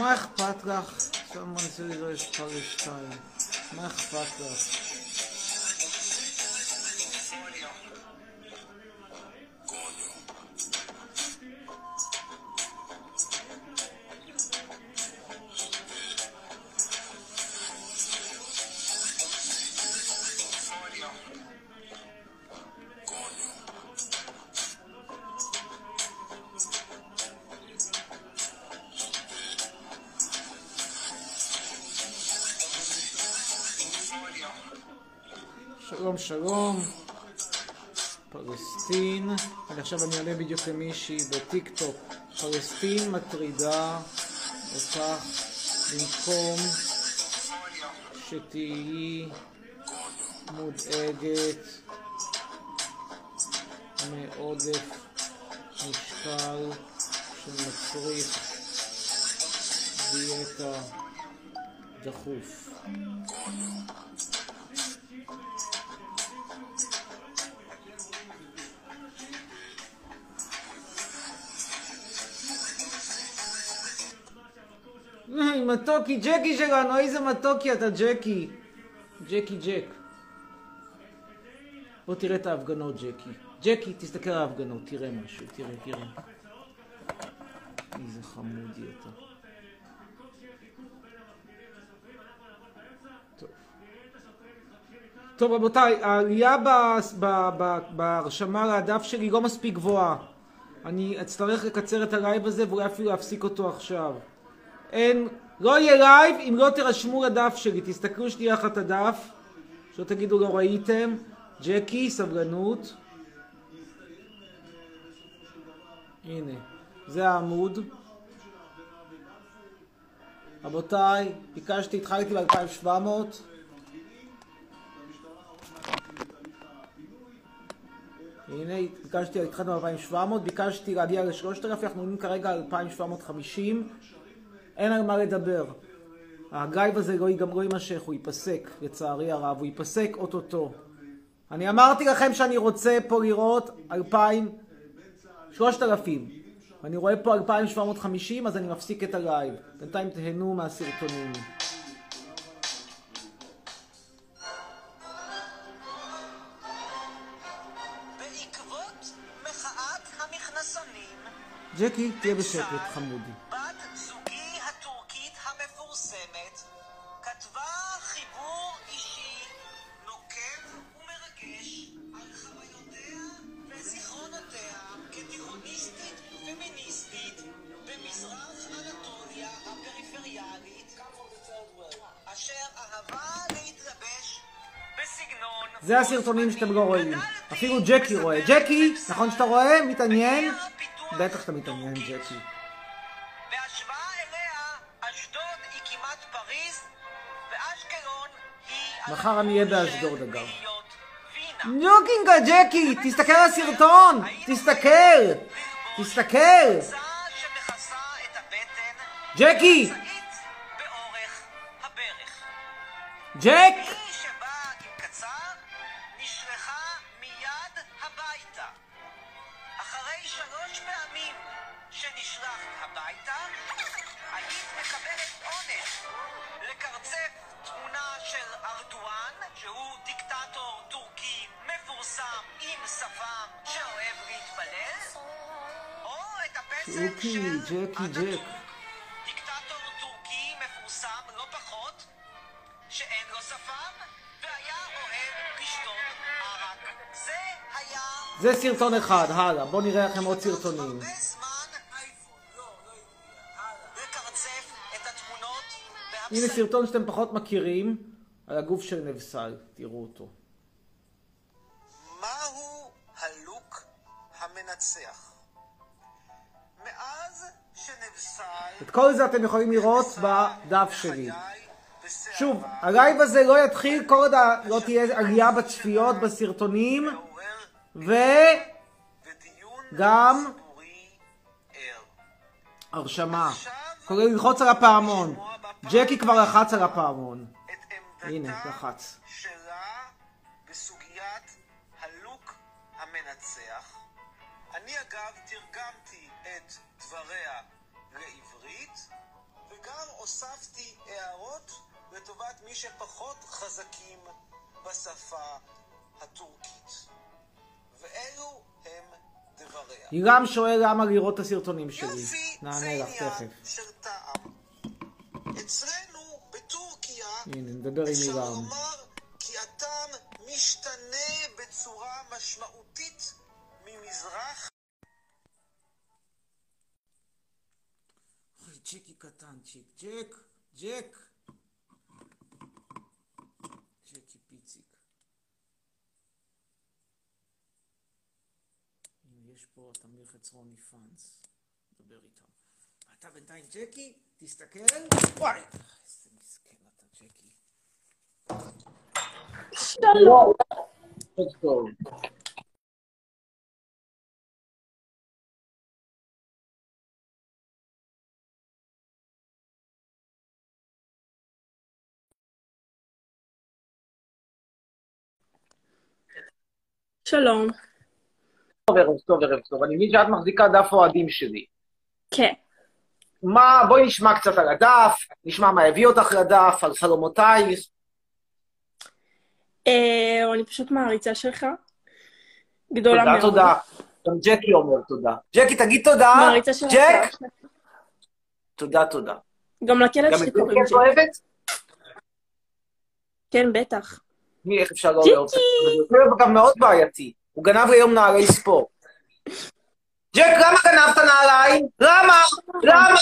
מה אכפת לך? someone says there's Palestine. מה אכפת עכשיו אני עולה בדיוק למישהי בטיק טוק, פלסטין מטרידה אותך במקום שתהיי מודאגת מעודף משקל שמצריך דיאטה דחוף. מתוקי, ג'קי שלנו, איזה מתוקי אתה, ג'קי. ג'קי ג'ק. בוא תראה את ההפגנות, ג'קי. ג'קי, תסתכל על ההפגנות, תראה משהו, תראה, תראה. איזה חמודי אתה. טוב. טוב רבותיי, העלייה בהרשמה לדף שלי לא מספיק גבוהה. אני אצטרך לקצר את ה live הזה ואולי אפילו להפסיק אותו עכשיו. אין, לא יהיה live אם לא תירשמו לדף שלי. תסתכלו שנייה אחת הדף, שלא תגידו לא ראיתם. ג'קי, סבלנות. הנה, זה העמוד. רבותיי, ביקשתי, התחלתי ב-2700. הנה, ביקשתי, התחלנו ב-2700, ביקשתי להגיע ל-3000, אנחנו עומדים כרגע על 2750. אין על מה לדבר. הלייב הזה לא, גם לא יימשך, הוא ייפסק, לצערי הרב, הוא ייפסק אוטוטו. אני אמרתי לכם שאני רוצה פה לראות 2,000, 3,000. ואני רואה פה 2,750, אז אני מפסיק את הלייב. בינתיים תהנו מהסרטונים. ג'קי, תהיה בשקט, חמודי. זה הסרטונים שאתם לא רואים. אפילו ג'קי רואה. ג'קי, נכון שאתה רואה? מתעניין? בטח שאתה מתעניין, ג'קי. מחר אני אהיה באשדוד אגב. ניוקינגה, ג'קי, תסתכל על הסרטון! תסתכל! תסתכל! ג'קי! ג'ק! ג'קי, ג'קי, ג'ק. דיקטטור טורקי מפורסם לא פחות, שאין לו שפם, והיה אוהב לשתות ערק. זה היה... זה סרטון אחד, הלאה. בואו נראה לכם עוד סרטונים. הנה סרטון שאתם פחות מכירים, על הגוף של נבסל, תראו אותו. מהו הלוק המנצח? את כל זה אתם יכולים לראות בדף שלי. שוב, הלייב הזה לא יתחיל כל עוד לא תהיה עלייה בצפיות בסרטונים, וגם הרשמה. כולל ללחוץ על הפעמון. ג'קי כבר לחץ על הפעמון. הנה, לחץ. אני אגב תרגמתי את דבריה לעברית, וגם הוספתי הערות לטובת מי שפחות חזקים בשפה הטורקית. ואלו הם דבריה. הירם שואל למה לראות את הסרטונים שלי. יופי, זה עניין. של טעם. אצלנו, בטורקיה, הנה, נדבר עם. לומר כי הטעם משתנה בצורה משמעותית ממזרח ג'קי קטנצ'יק. ג'ק, ג'ק. ג'קי פיציק. הנה, יש פה תמיר חצרוני פאנס. דבר איתם. אתה בינתיים ג'קי, תסתכל. וואי, איזה מסכן אתה ג'קי. שלום. שלום. טוב, ערב טוב, ערב טוב. אני מבין שאת מחזיקה דף אוהדים שלי. כן. מה, בואי נשמע קצת על הדף, נשמע מה הביא אותך לדף, על חלומותייך. אה, אני פשוט מעריצה שלך. גדולה תודה, מאוד. תודה. גם ג'קי אומר תודה. ג'קי, תגיד תודה. מעריצה שלך. ג'ק, תודה, תודה. גם לכלב גם שלי קוראים את ג'ק. אוהבת? כן, בטח. מי, איך אפשר לא! לאהוב? זה כלב גם מאוד בעייתי. הוא גנב לי היום נעלי ספורט. ג'ק, למה גנבת נעליים? למה? למה?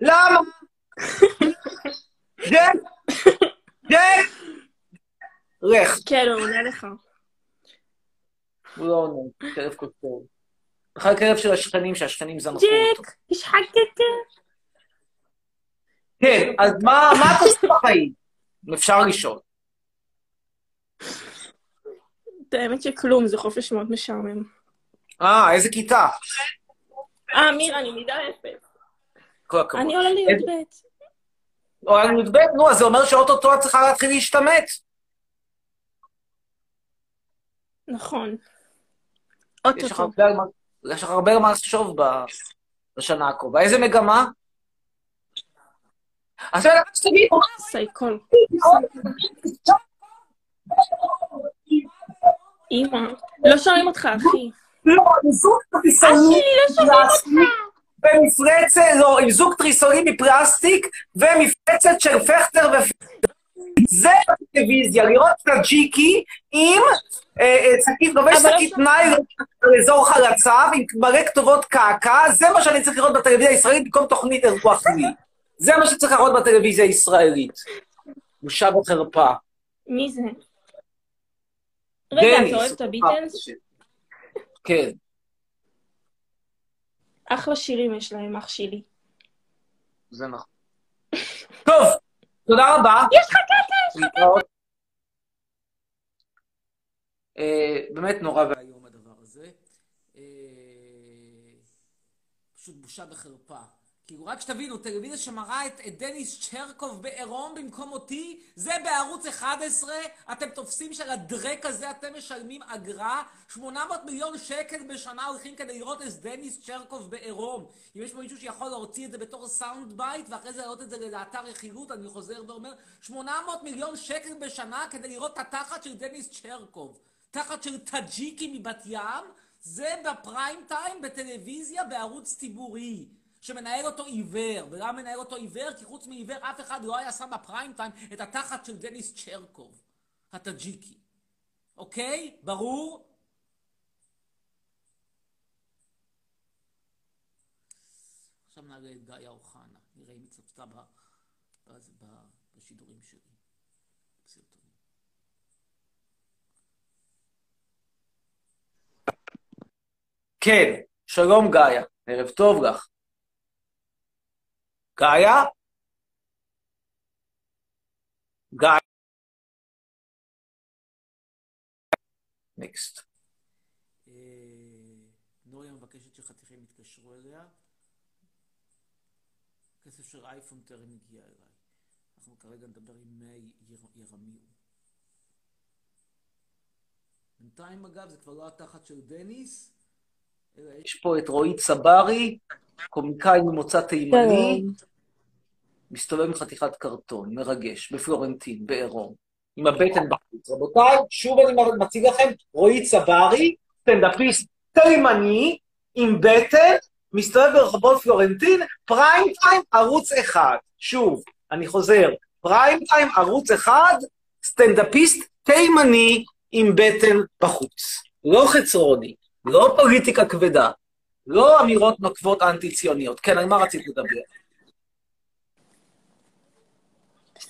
למה? ג'ק! ג'ק! לך. כן, הוא עונה לך. הוא לא עונה, כלב כותב. בכלל כלב של השכנים, שהשכנים זנחו אותו. ג'ק, יש חקקה. כן, אז מה מה את עושה בחיים? אפשר לשאול. את האמת שכלום, זה חופש מאוד משעמם. אה, איזה כיתה? אה, מירה, אני מידה אפס. כל הכבוד. אני עולה איזה- לי"ב. או על י"ב, נו, אז זה אומר שאו-טו-טו את צריכה להתחיל להשתמט. נכון. אוטוטו. יש לך הרבה מה לחשוב בשנה הקרובה. איזה מגמה? רק שתגיד, סייקול. אימא. לא שומעים אותך, אחי. לא, עם זוג אח תריסונים שלי, לא לא, עם זוג תריסונים מפלסטיק ומפלצת של פכטר ו... זה בטלוויזיה, לראות את הג'יקי עם אה, אה, שקית, לובש אבל לא שקית שומעים. ניילון על אזור חלציו עם מלא כתובות קעקע, זה מה שאני צריך לראות בטלוויזיה הישראלית במקום תוכנית אירוח לי. זה מה שצריך לראות בטלוויזיה הישראלית. בושה וחרפה. מי זה? רגע, אתה אוהב את הביטלס? כן. אחלה שירים יש להם, אח שלי. זה נכון. טוב, תודה רבה. יש לך קטע! להתראות. אה, באמת נורא ואיום הדבר הזה. אה, פשוט בושה וחרפה. כאילו, רק שתבינו, טלוויזיה שמראה את, את דניס צ'רקוב בעירום במקום אותי, זה בערוץ 11, אתם תופסים של הדרק הזה, אתם משלמים אגרה, 800 מיליון שקל בשנה הולכים כדי לראות את דניס צ'רקוב בעירום. אם יש פה מישהו שיכול להוציא את זה בתור sound bite, ואחרי זה להעלות את זה לאתר רכילות, אני חוזר ואומר, 800 מיליון שקל בשנה כדי לראות את התחת של דניס צ'רקוב. תחת של טאג'יקי מבת ים, זה בפריים טיים בטלוויזיה בערוץ ציבורי. שמנהל אותו עיוור. ולמה מנהל אותו עיוור? כי חוץ מעיוור אף אחד לא היה שם בפריים טיים את התחת של דניס צ'רקוב, הטאג'יקי. אוקיי? ברור? עכשיו נעלה את גיא אוחנה, נראה אם היא צפתה בשידורים שלי, בסרטונים. כן, שלום גאיה, ערב טוב לך. גאיה? גאיה? נקסט. נוריה מבקשת שחתיכים יתקשרו אליה. כסף של אייפון טרם הגיע אליי. אנחנו כרגע נדבר עם מי יר- ירמיהו. בינתיים אגב זה כבר לא התחת של דניס, אלא יש פה את רועי צברי, קומיקאי ממוצא תימני, מסתובב עם חתיכת קרטון, מרגש, בפלורנטין, בעירום, עם הבטן בחוץ. רבותיי, שוב אני מציג לכם, רועי צברי, סטנדאפיסט תימני, עם בטן, מסתובב ברחובות פלורנטין, פריים טיים, ערוץ אחד. שוב, אני חוזר, פריים טיים, ערוץ אחד, סטנדאפיסט תימני עם בטן בחוץ. לא חצרוני, לא פוליטיקה כבדה, לא אמירות נוקבות אנטי-ציוניות. כן, על מה רצית לדבר?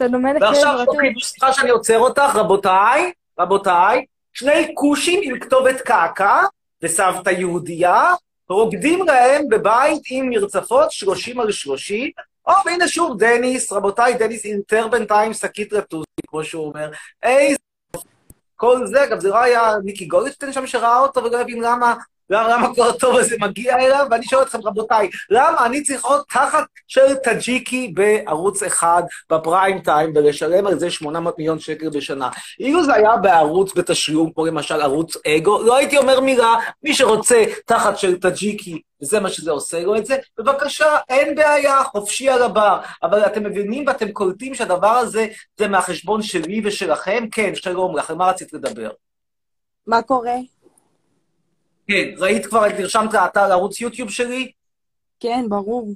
שאתה דומה לכלב ועכשיו. אוקיי, סליחה שאני עוצר אותך, רבותיי, רבותיי, שני כושים עם כתובת קעקע וסבתא יהודייה, רוקדים להם בבית עם מרצפות 30 על 30. או, והנה שוב, דניס, רבותיי, דניס אינטר בינתיים שקית רטוסי, כמו שהוא אומר. איזה... כל זה, גם זה לא היה מיקי גולדשטיין שם שראה אותו ולא הבין למה, למה, כל הטוב הזה מגיע אליו, ואני שואל אתכם, רבותיי, למה אני צריך עוד תחת של טאג'יקי בערוץ אחד, בפריים טיים, ולשלם על זה 800 מיליון שקל בשנה? אילו זה היה בערוץ בתשלום, כמו למשל ערוץ אגו, לא הייתי אומר מילה, מי שרוצה תחת של טאג'יקי, וזה מה שזה עושה לו את זה, בבקשה, אין בעיה, חופשי על הבר. אבל אתם מבינים ואתם קולטים שהדבר הזה זה מהחשבון שלי ושלכם? כן, שלום לך, על מה רצית לדבר? מה קורה? כן, ראית כבר, נרשמת לאתר לערוץ יוטיוב שלי? כן, ברור.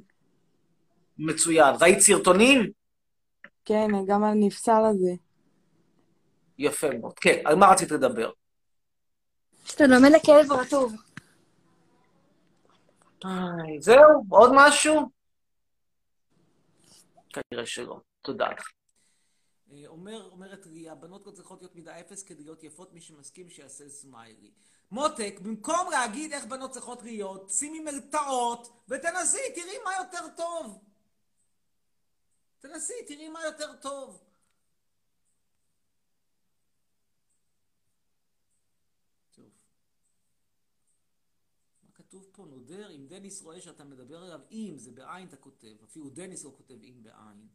מצוין. ראית סרטונים? כן, גם הנפסל הזה. יפה מאוד. כן, על מה רצית לדבר? שאתה דומה לכלב רטוב. זהו, עוד משהו? כנראה שלא. תודה לך. אומר, אומרת לי, הבנות לא צריכות להיות מידה אפס כדי להיות יפות, מי שמסכים שיעשה סמיילי. מותק, במקום להגיד איך בנות צריכות להיות, שימי מרתעות ותנסי, תראי מה יותר טוב. תנסי, תראי מה יותר טוב. כתוב פה? נודר, אם דניס רואה שאתה מדבר אליו, אם, זה בעין אתה כותב, אפילו דניס לא כותב אם בעין.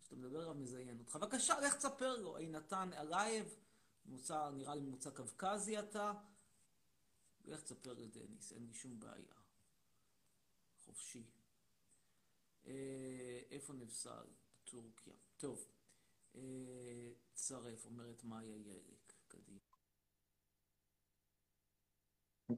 כשאתה מדבר אליו מזיין אותך. בבקשה, לך תספר לו, אי נתן אלייב, נראה לי ממוצא קווקזי אתה. לך תספר לדניס, אין לי שום בעיה. חופשי. אה, איפה נפסל? טורקיה. טוב. אה, צרף, אומרת מאיה ירק. קדימה.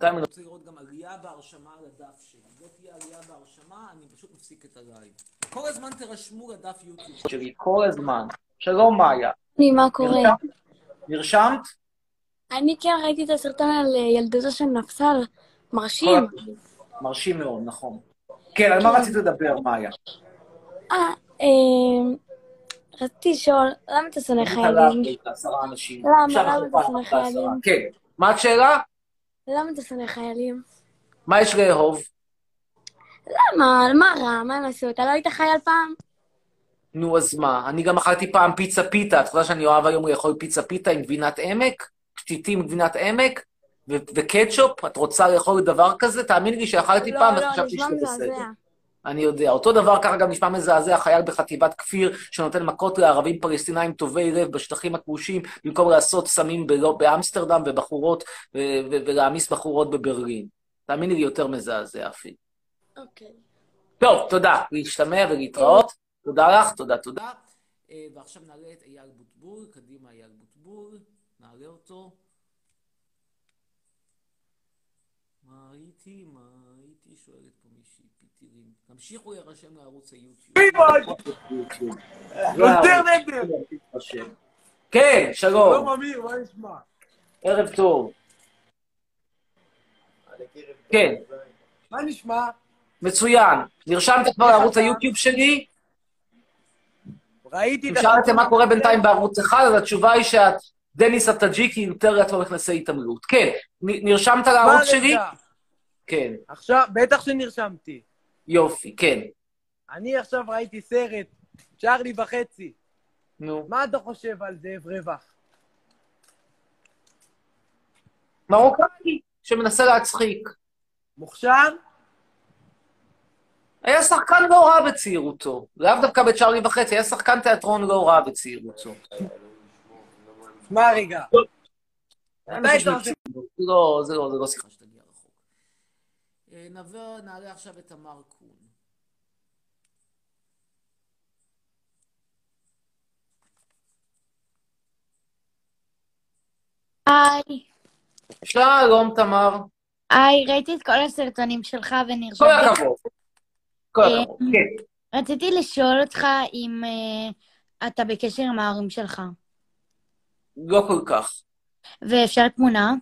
אני רוצה לראות גם עלייה בהרשמה על הדף שלי. לא תהיה עלייה בהרשמה, אני פשוט מפסיק את הלייב. כל הזמן תירשמו לדף יוטיוב שלי, כל הזמן. שלום מאיה. מה קורה? נרשמת? אני כן ראיתי את הסרטון על אה, ילדותו של נפסל. מרשים. מרשים מאוד, נכון. כן, על מה רצית לדבר, מאיה? אה, אה, רציתי לשאול, למה אתה שונא חיילים? למה? למה אתה שונא. חיילים? כן. מה השאלה? למה אתה שונא חיילים? מה יש לאהוב? למה? מה רע? מה הם עשו? אתה לא היית חייל פעם? נו, אז מה? אני גם אכלתי פעם פיצה פיתה. את יודעת שאני אוהב היום לאכול פיצה פיתה עם גבינת עמק? פתיתים גבינת עמק? ו- וקטשופ? את רוצה לאכול דבר כזה? תאמיני לי שאכלתי פעם לא, לא, וחשבתי שזה. בסדר. אני יודע. אותו דבר ככה גם נשמע מזעזע, חייל בחטיבת כפיר שנותן מכות לערבים פלסטינאים טובי לב בשטחים הכבושים, במקום לעשות סמים בלא- באמסטרדם ובחורות, ו- ו- ולהעמיס בחורות בברלין. תאמיני לי, יותר מזעזע אפילו. אוקיי. טוב, תודה. להשתמע ולהתראות. תודה לך, תודה, תודה. אה, ועכשיו נעלה את אייל בוטבול. קדימה, אייל בוטבול. נעלה אותו. מה הייתי? מה הייתי? שואלת פה מישהי, פיטירים. תמשיכו להירשם לערוץ היוטיוב. יוטיוב. יותר נדר! כן, שלום. שלום אמיר, מה נשמע? ערב טוב. כן, מה נשמע? מצוין. נרשמת כבר לערוץ היוטיוב שלי? ראיתי אם את שאלתם מה קורה בינתיים בערוץ אחד, אז התשובה היא שאת דניס הטאג'יקי יותר לעצמו מכנסי התעמלות. כן, נרשמת לערוץ שלי? כן, עכשיו, בטח שנרשמתי. יופי, כן. אני עכשיו ראיתי סרט, צ'ארלי וחצי. נו. מה אתה חושב על זאב רווח? מרוקאי שמנסה להצחיק. מוכשר? היה שחקן לא רע בצעירותו. לאו דווקא בצ'ארלי וחצי, היה שחקן תיאטרון לא רע בצעירותו. מה רגע? לא. אה, לא, לא, זה לא שיחה שתגיע רחוק. אה, נעבור, נעלה עכשיו את תמר קון. היי. שלום, תמר. היי, ראיתי את כל הסרטונים שלך ונרשמתי. כל הכבוד. כל אה, הכבוד, כן. רציתי לשאול אותך אם uh, אתה בקשר עם ההורים שלך. לא כל כך, ואפשר תמונה?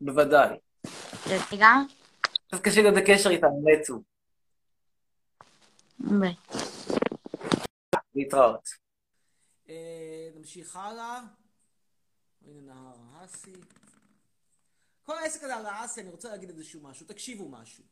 בוודאי. רגע. קצת קשה להיות בקשר איתם, נצו. ביי. להתראות. נמשיך הלאה. הנה נהר האסי. כל העסק הזה על האסי, אני רוצה להגיד איזשהו משהו. תקשיבו משהו.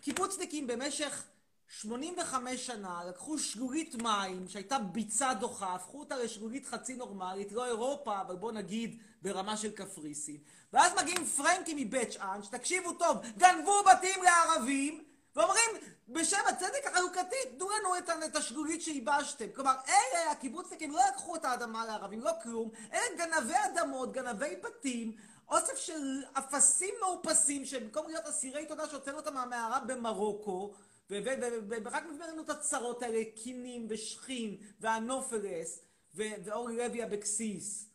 קיבוצניקים במשך 85 שנה לקחו שלולית מים שהייתה ביצה דוחה, הפכו אותה לשלולית חצי נורמלית, לא אירופה, אבל בוא נגיד ברמה של קפריסין. ואז מגיעים פרנקים מבית שאן, שתקשיבו טוב, גנבו בתים לערבים, ואומרים, בשם הצדק החלוקתי, תנו לנו את, את השלולית שייבשתם. כלומר, אלה, הקיבוצניקים, לא לקחו את האדמה לערבים, לא כלום, אלה גנבי אדמות, גנבי בתים, אוסף של אפסים מאופסים, שבמקום להיות אסירי תודה שהוצאנו אותם מהמערה במרוקו, ורק מביא לנו את הצרות האלה, קינים ושכין והנופלס ו- ואורלי לוי אבקסיס.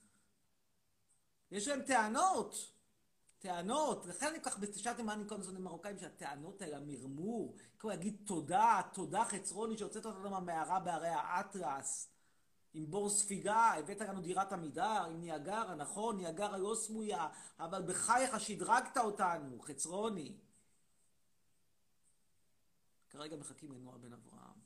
יש להם טענות. טענות, לכן אני כל כך שאלתם מה אני כל הזמן מרוקאים שהטענות האלה, המרמור, כמו להגיד תודה, תודה חצרוני שהוצאת אותנו מהמערה בהרי האטלס, עם בור ספיגה, הבאת לנו דירת עמידר, עם ניאגרה, נכון, ניאגרה לא סמויה, אבל בחייך שדרגת אותנו, חצרוני. כרגע מחכים לנועה בן אברהם.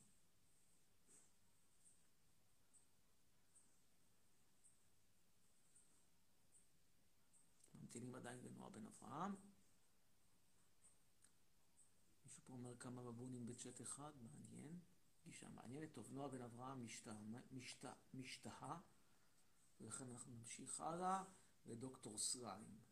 ממתינים עדיין לנועה בן אברהם. מישהו פה אומר כמה בבונים בצ'אט אחד, מעניין. גישה מעניינת. טוב, נועה בן אברהם משתהה, משתה, משתהה, ולכן אנחנו נמשיך הלאה לדוקטור סליים.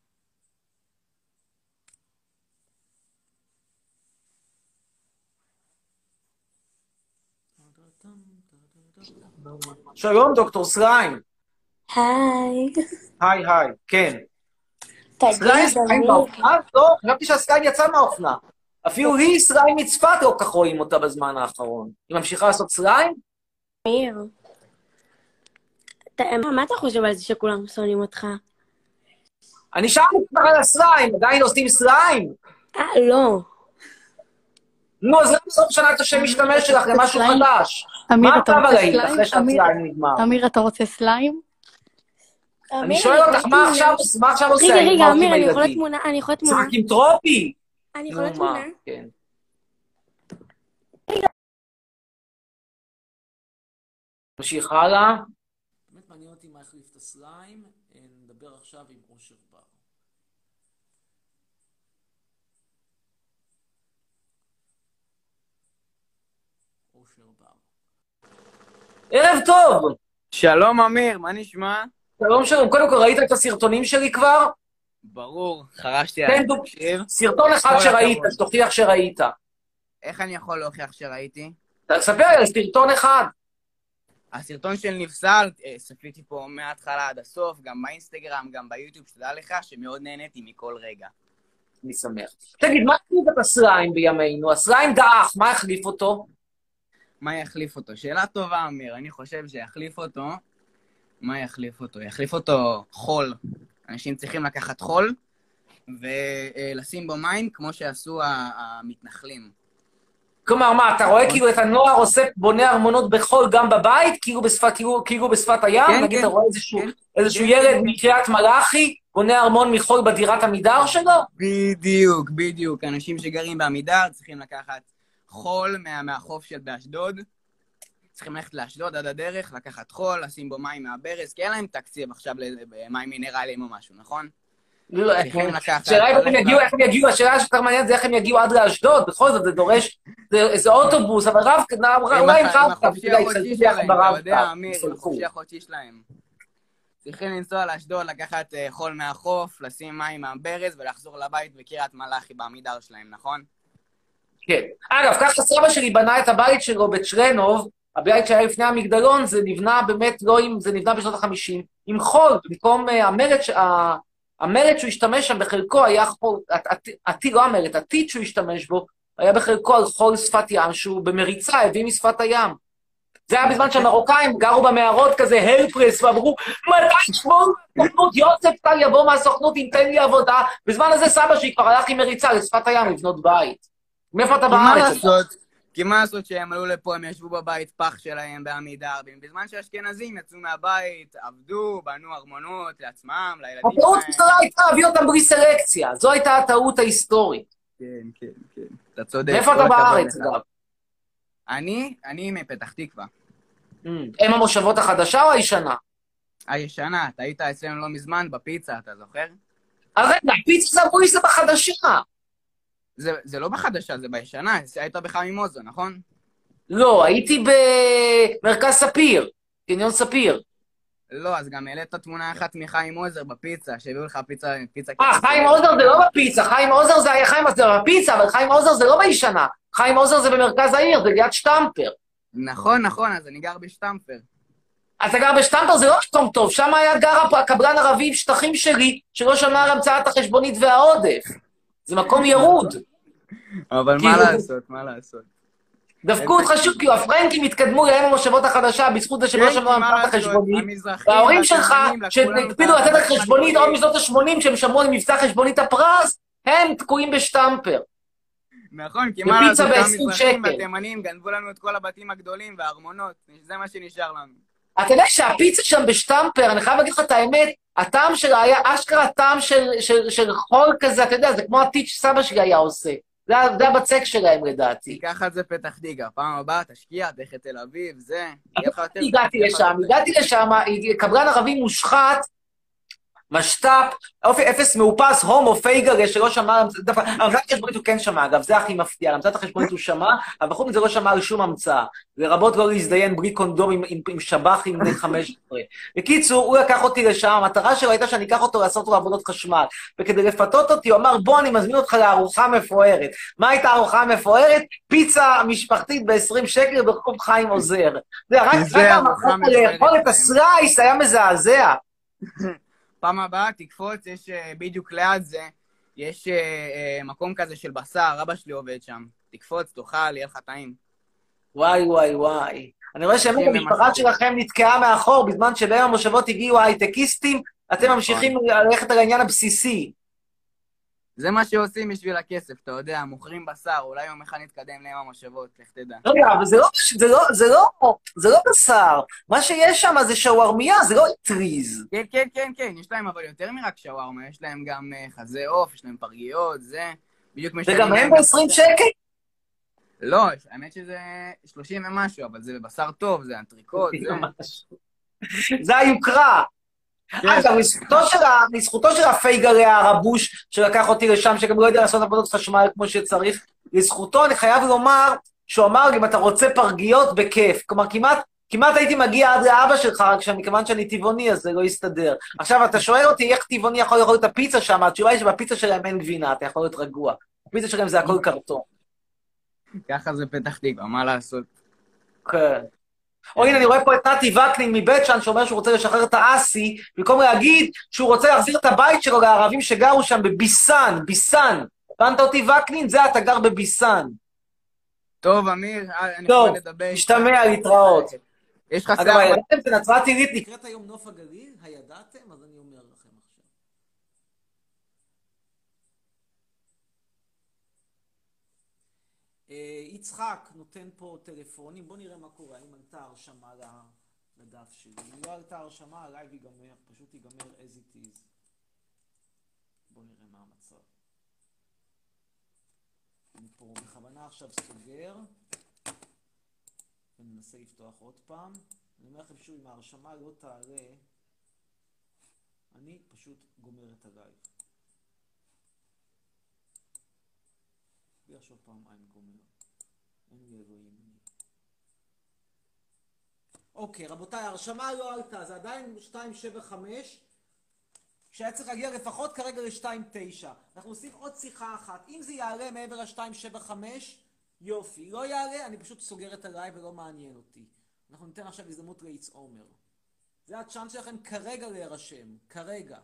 שלום, דוקטור סליים. היי. היי, היי, כן. סליים אמיר, באופנה? לא, חשבתי שהסליים יצא מהאופנה. אפילו היא, סליים מצפת, לא כך רואים אותה בזמן האחרון. היא ממשיכה לעשות סליים? אמיר. אתה- מה אתה חושב על זה שכולם שונאים אותך? אני שאלתי אותך על הסליים, עדיין עושים סליים? אה, לא. נו, אז למה בסוף שנה את השם משתמש שלך למשהו? חדש? מה אתה ראית סליים? אחרי אמיר, שהסליים נגמר? אמיר, אתה רוצה סליים? אני שואל אותך, מה עכשיו עושה רגע, רגע, אמיר, אני יכולה? תמונה? אני יכולה תמונה? משחק עם טרופי? אני יכולה תמונה? כן. נמשיך הלאה. באמת מעניין אותי מה החליף את הסליים. אה, נדבר עכשיו עם אושר בר. אושר בר. ערב טוב! שלום, אמיר, מה נשמע? שלום שלום. קודם כל, ראית את הסרטונים שלי כבר? ברור, חרשתי עליך. דו- תקשיב, סרטון אחד שראית. תוכיח שראית. איך אני יכול להוכיח שראיתי? תספר לי על סרטון אחד. הסרטון של נפסל, אה, צפיתי פה מההתחלה עד הסוף, גם באינסטגרם, גם ביוטיוב, שתדע לך שמאוד נהניתי מכל רגע. אני שמח. תגיד, מה החליף את הסליים בימינו? הסליים דעך, מה החליף אותו? מה יחליף אותו? שאלה טובה, אמיר. אני חושב שיחליף אותו... מה יחליף אותו? יחליף אותו חול. אנשים צריכים לקחת חול ולשים בו מים, כמו שעשו המתנחלים. כלומר, מה, אתה רואה כאילו את הנוער עושה, בונה ארמונות בחול גם בבית, כאילו בשפת, כאילו, כאילו בשפת הים? כן, נגיד, כן. אתה רואה איזשהו, כן. איזשהו כן, ילד כן. מקריית מלאכי, בונה ארמון מחול בדירת עמידר שלו? בדיוק, בדיוק. אנשים שגרים בעמידר צריכים לקחת חול מה, מהחוף של באשדוד. צריכים ללכת לאשדוד עד הדרך, לקחת חול, לשים בו מים מהברז, כי אין להם תקציב עכשיו למים מינרליים או משהו, נכון? לא, צריכים לקחת... השאלה היא איך הם יגיעו, איך הם יגיעו, השאלה שיותר מעניינת זה איך הם יגיעו עד לאשדוד, בכל זאת זה דורש, זה איזה אוטובוס, אבל רב, אולי עם ברב-קו, אמיר, עם יסלחו. החופשי החודשי שלהם. צריכים לנסוע לאשדוד, לקחת אה, חול מהחוף, לשים מים מהברז ולחזור לבית בקריית מלאכי בעמידר שלהם, נכון? כן. אגב, ככה סבא שלי בנה את הבית שלו בצ'רנוב, הבית שהיה לפני המגדלון, זה נבנה באמת לא עם, זה נבנה בשנות ה-50, עם חול, במקום אה, המלט, ש- ה- המלט שהוא השתמש שם בחלקו היה חול, הטיט, לא המלט, הטיט שהוא השתמש בו, היה בחלקו על חול שפת ים, שהוא במריצה הביא משפת הים. זה היה בזמן שהמרוקאים גרו במערות כזה, הלפרס, ואמרו, מתי ישמעו מהסוכנות, יוסף טל יבוא מהסוכנות, ייתן לי עבודה. בזמן הזה סבא שלי כבר הלך עם מריצה לשפת הים לבנות בית. מאיפה אתה כי מה בארץ? לעשות? כי מה לעשות שהם עלו לפה, הם ישבו בבית פח שלהם בעמידר, בזמן שהאשכנזים יצאו מהבית, עבדו, בנו ארמונות לעצמם, לילדים הטעות שלהם. הייתה להביא אותם בלי סלקציה. זו הייתה הטעות ההיסטורית. כן, כן, כן. אתה צודק. מאיפה אתה בארץ. אגב? אני, אני מפתח תקווה. הם המושבות החדשה או הישנה? הישנה, אתה היית אצלנו לא מזמן בפיצה, אתה זוכר? אז רגע, פיצה זה אמרו לי זה בחדשה. זה, זה לא בחדשה, זה בישנה, היית בחיים עוזו, נכון? לא, הייתי במרכז ספיר, קניון ספיר. לא, אז גם העלית תמונה אחת מחיים עוזר בפיצה, שהביאו לך פיצה, פיצה... אה, חיים עוזר זה לא בפיצה, חיים עוזר זה היה חיים עוזר בפיצה, אבל חיים עוזר זה לא בישנה. חיים עוזר זה במרכז העיר, זה ליד שטמפר. נכון, נכון, אז אני גר בשטמפר. אתה גר בשטמפר, זה לא מקום טוב, שם היה גר הקבלן ערבי עם שטחים שלי, שלא שמע על המצאת החשבונית והעודף. זה מקום ירוד. אבל כאילו- מה לעשות, מה לעשות? דפקו אותך שוב, כאילו הפרנקים התקדמו לעין המושבות החדשה בזכות זה המצאת לעשות, החשבונית. המזרחים וההורים שלך, שהקפידו לתת לך. חשבונית עוד משנות ה-80, שהם שמעו על מבצע חשבונית הפרס, הם תקועים בשטמפר. נכון, כי מה לעשות, גם ב-20 המזרחים. והתימנים גנבו לנו את כל הבתים הגדולים והארמונות, זה מה שנשאר לנו. אתה יודע שהפיצה שם בשטמפר, אני חייב להגיד לך את האמת, הטעם שלה היה אשכרה טעם של, של, של חול כזה, אתה יודע, זה כמו הטיץ' שסבא שלי היה עושה. זה, זה הבצק שלהם לדעתי. ככה זה פתח תקווה, פעם הבאה תשקיע, תלך לתל אביב, זה, יהיה לך יותר... הגעתי לשם. הגעתי לשם, קבלן ערבי מושחת, משת"פ, אופי אפס מאופס, הומו, פייגר, שלא שמע, המצאת- דווקא, המצאת החשבונית הוא כן שמע, אגב, זה הכי מפתיע, המצאת החשבונית הוא שמע, אבל חוץ מזה לא שמע על שום המצאה. לרבות לא להזדיין בלי קונדום עם, עם, עם שב"חים בני 15. בקיצור, הוא לקח אותי לשם, המטרה שלו הייתה שאני אקח אותו לעשות לו עבודות חשמל. וכדי לפתות אותי, הוא אמר, בוא, אני מזמין אותך לארוחה מפוארת. מה הייתה הארוחה המפוארת? פיצה משפחתית ב-20 שקל ברחוב חיים עוזר. זה רק ארוחה המקום לאכול מפוארת. את הסלייס היה מזעזע. פעם הבאה תקפוץ, יש אה, בדיוק ליד זה, יש אה, אה, מקום כזה של בשר, אבא שלי עובד שם. תקפוץ, תאכל, יהיה לך טעים. וואי, וואי, וואי. אני רואה שבאמת כן, המשפחה. שלכם נתקעה מאחור בזמן שבין המושבות הגיעו ההייטקיסטים, אתם נכון. ממשיכים ללכת על העניין הבסיסי. זה מה שעושים בשביל הכסף, אתה יודע, מוכרים בשר, אולי יום אחד נתקדם להם המושבות, לך תדע. רגע, אבל זה לא, זה לא, זה לא, זה לא בשר. מה שיש שם זה שווארמיה, זה לא טריז. כן, כן, כן, כן, יש להם אבל יותר מרק שווארמה, יש להם גם אה, חזה עוף, יש להם פרגיות, זה, בדיוק משלמים וגם הם ב-20 שקל? לא, האמת שזה 30 ומשהו, אבל זה בבשר טוב, זה אנטריקוט, זה... זה היוקרה. כן. אגב, לזכותו של הפייגרי הרבוש שלקח אותי לשם, שגם לא יודע לעשות עבודות חשמל כמו שצריך, לזכותו אני חייב לומר שהוא אמר אם אתה רוצה פרגיות, בכיף. כלומר, כמעט, כמעט הייתי מגיע עד לאבא שלך, רק שמכיוון שאני טבעוני, אז זה לא יסתדר. עכשיו, אתה שואל אותי איך טבעוני יכול לאכול את הפיצה שם, התשובה היא שבפיצה שלהם אין גבינה, אתה יכול להיות רגוע. הפיצה שלהם זה הכל קרטון. ככה זה פתח תקווה, מה לעשות? כן. או הנה, אני רואה פה את נתי וקנין מבית שאן, שאומר שהוא רוצה לשחרר את האסי, במקום להגיד שהוא רוצה להחזיר את הבית שלו לערבים שגרו שם בביסן, ביסן. הבנת אותי, וקנין? זה אתה גר בביסן. טוב, אמיר, אה, אני טוב, יכול לדבר. איתך. נשתמע, להתראות. יש לך אגב, שיער... הידעתם שנצרת עילית נקראת היום נוף הגליל? הידעתם? אז אני אומר לכם עכשיו. אה, יצחק נותן פה טלפונים, בוא נראה מה קורה, האם עלתה הרשמה לדף שלי. אם לא עלתה הרשמה, הלייב ייגמר, פשוט ייגמר as it is. בוא נראה מה המצב. אני פה בכוונה עכשיו סוגר, וננסה לפתוח עוד פעם. אני אומר לכם שוב, אם ההרשמה לא תעלה, אני פשוט גומר את הלייב. בלי לחשוב פעמיים גומר. אין לי אלוהים. אוקיי, רבותיי, ההרשמה לא עלתה, זה עדיין 275, שהיה צריך להגיע לפחות כרגע ל-2.9. אנחנו עושים עוד שיחה אחת. אם זה יעלה מעבר ל-275, יופי. לא יעלה, אני פשוט סוגר את הלייב ולא מעניין אותי. אנחנו ניתן עכשיו הזדמנות לאיץ עומר. זה הצ'אנס שלכם כרגע להירשם. כרגע.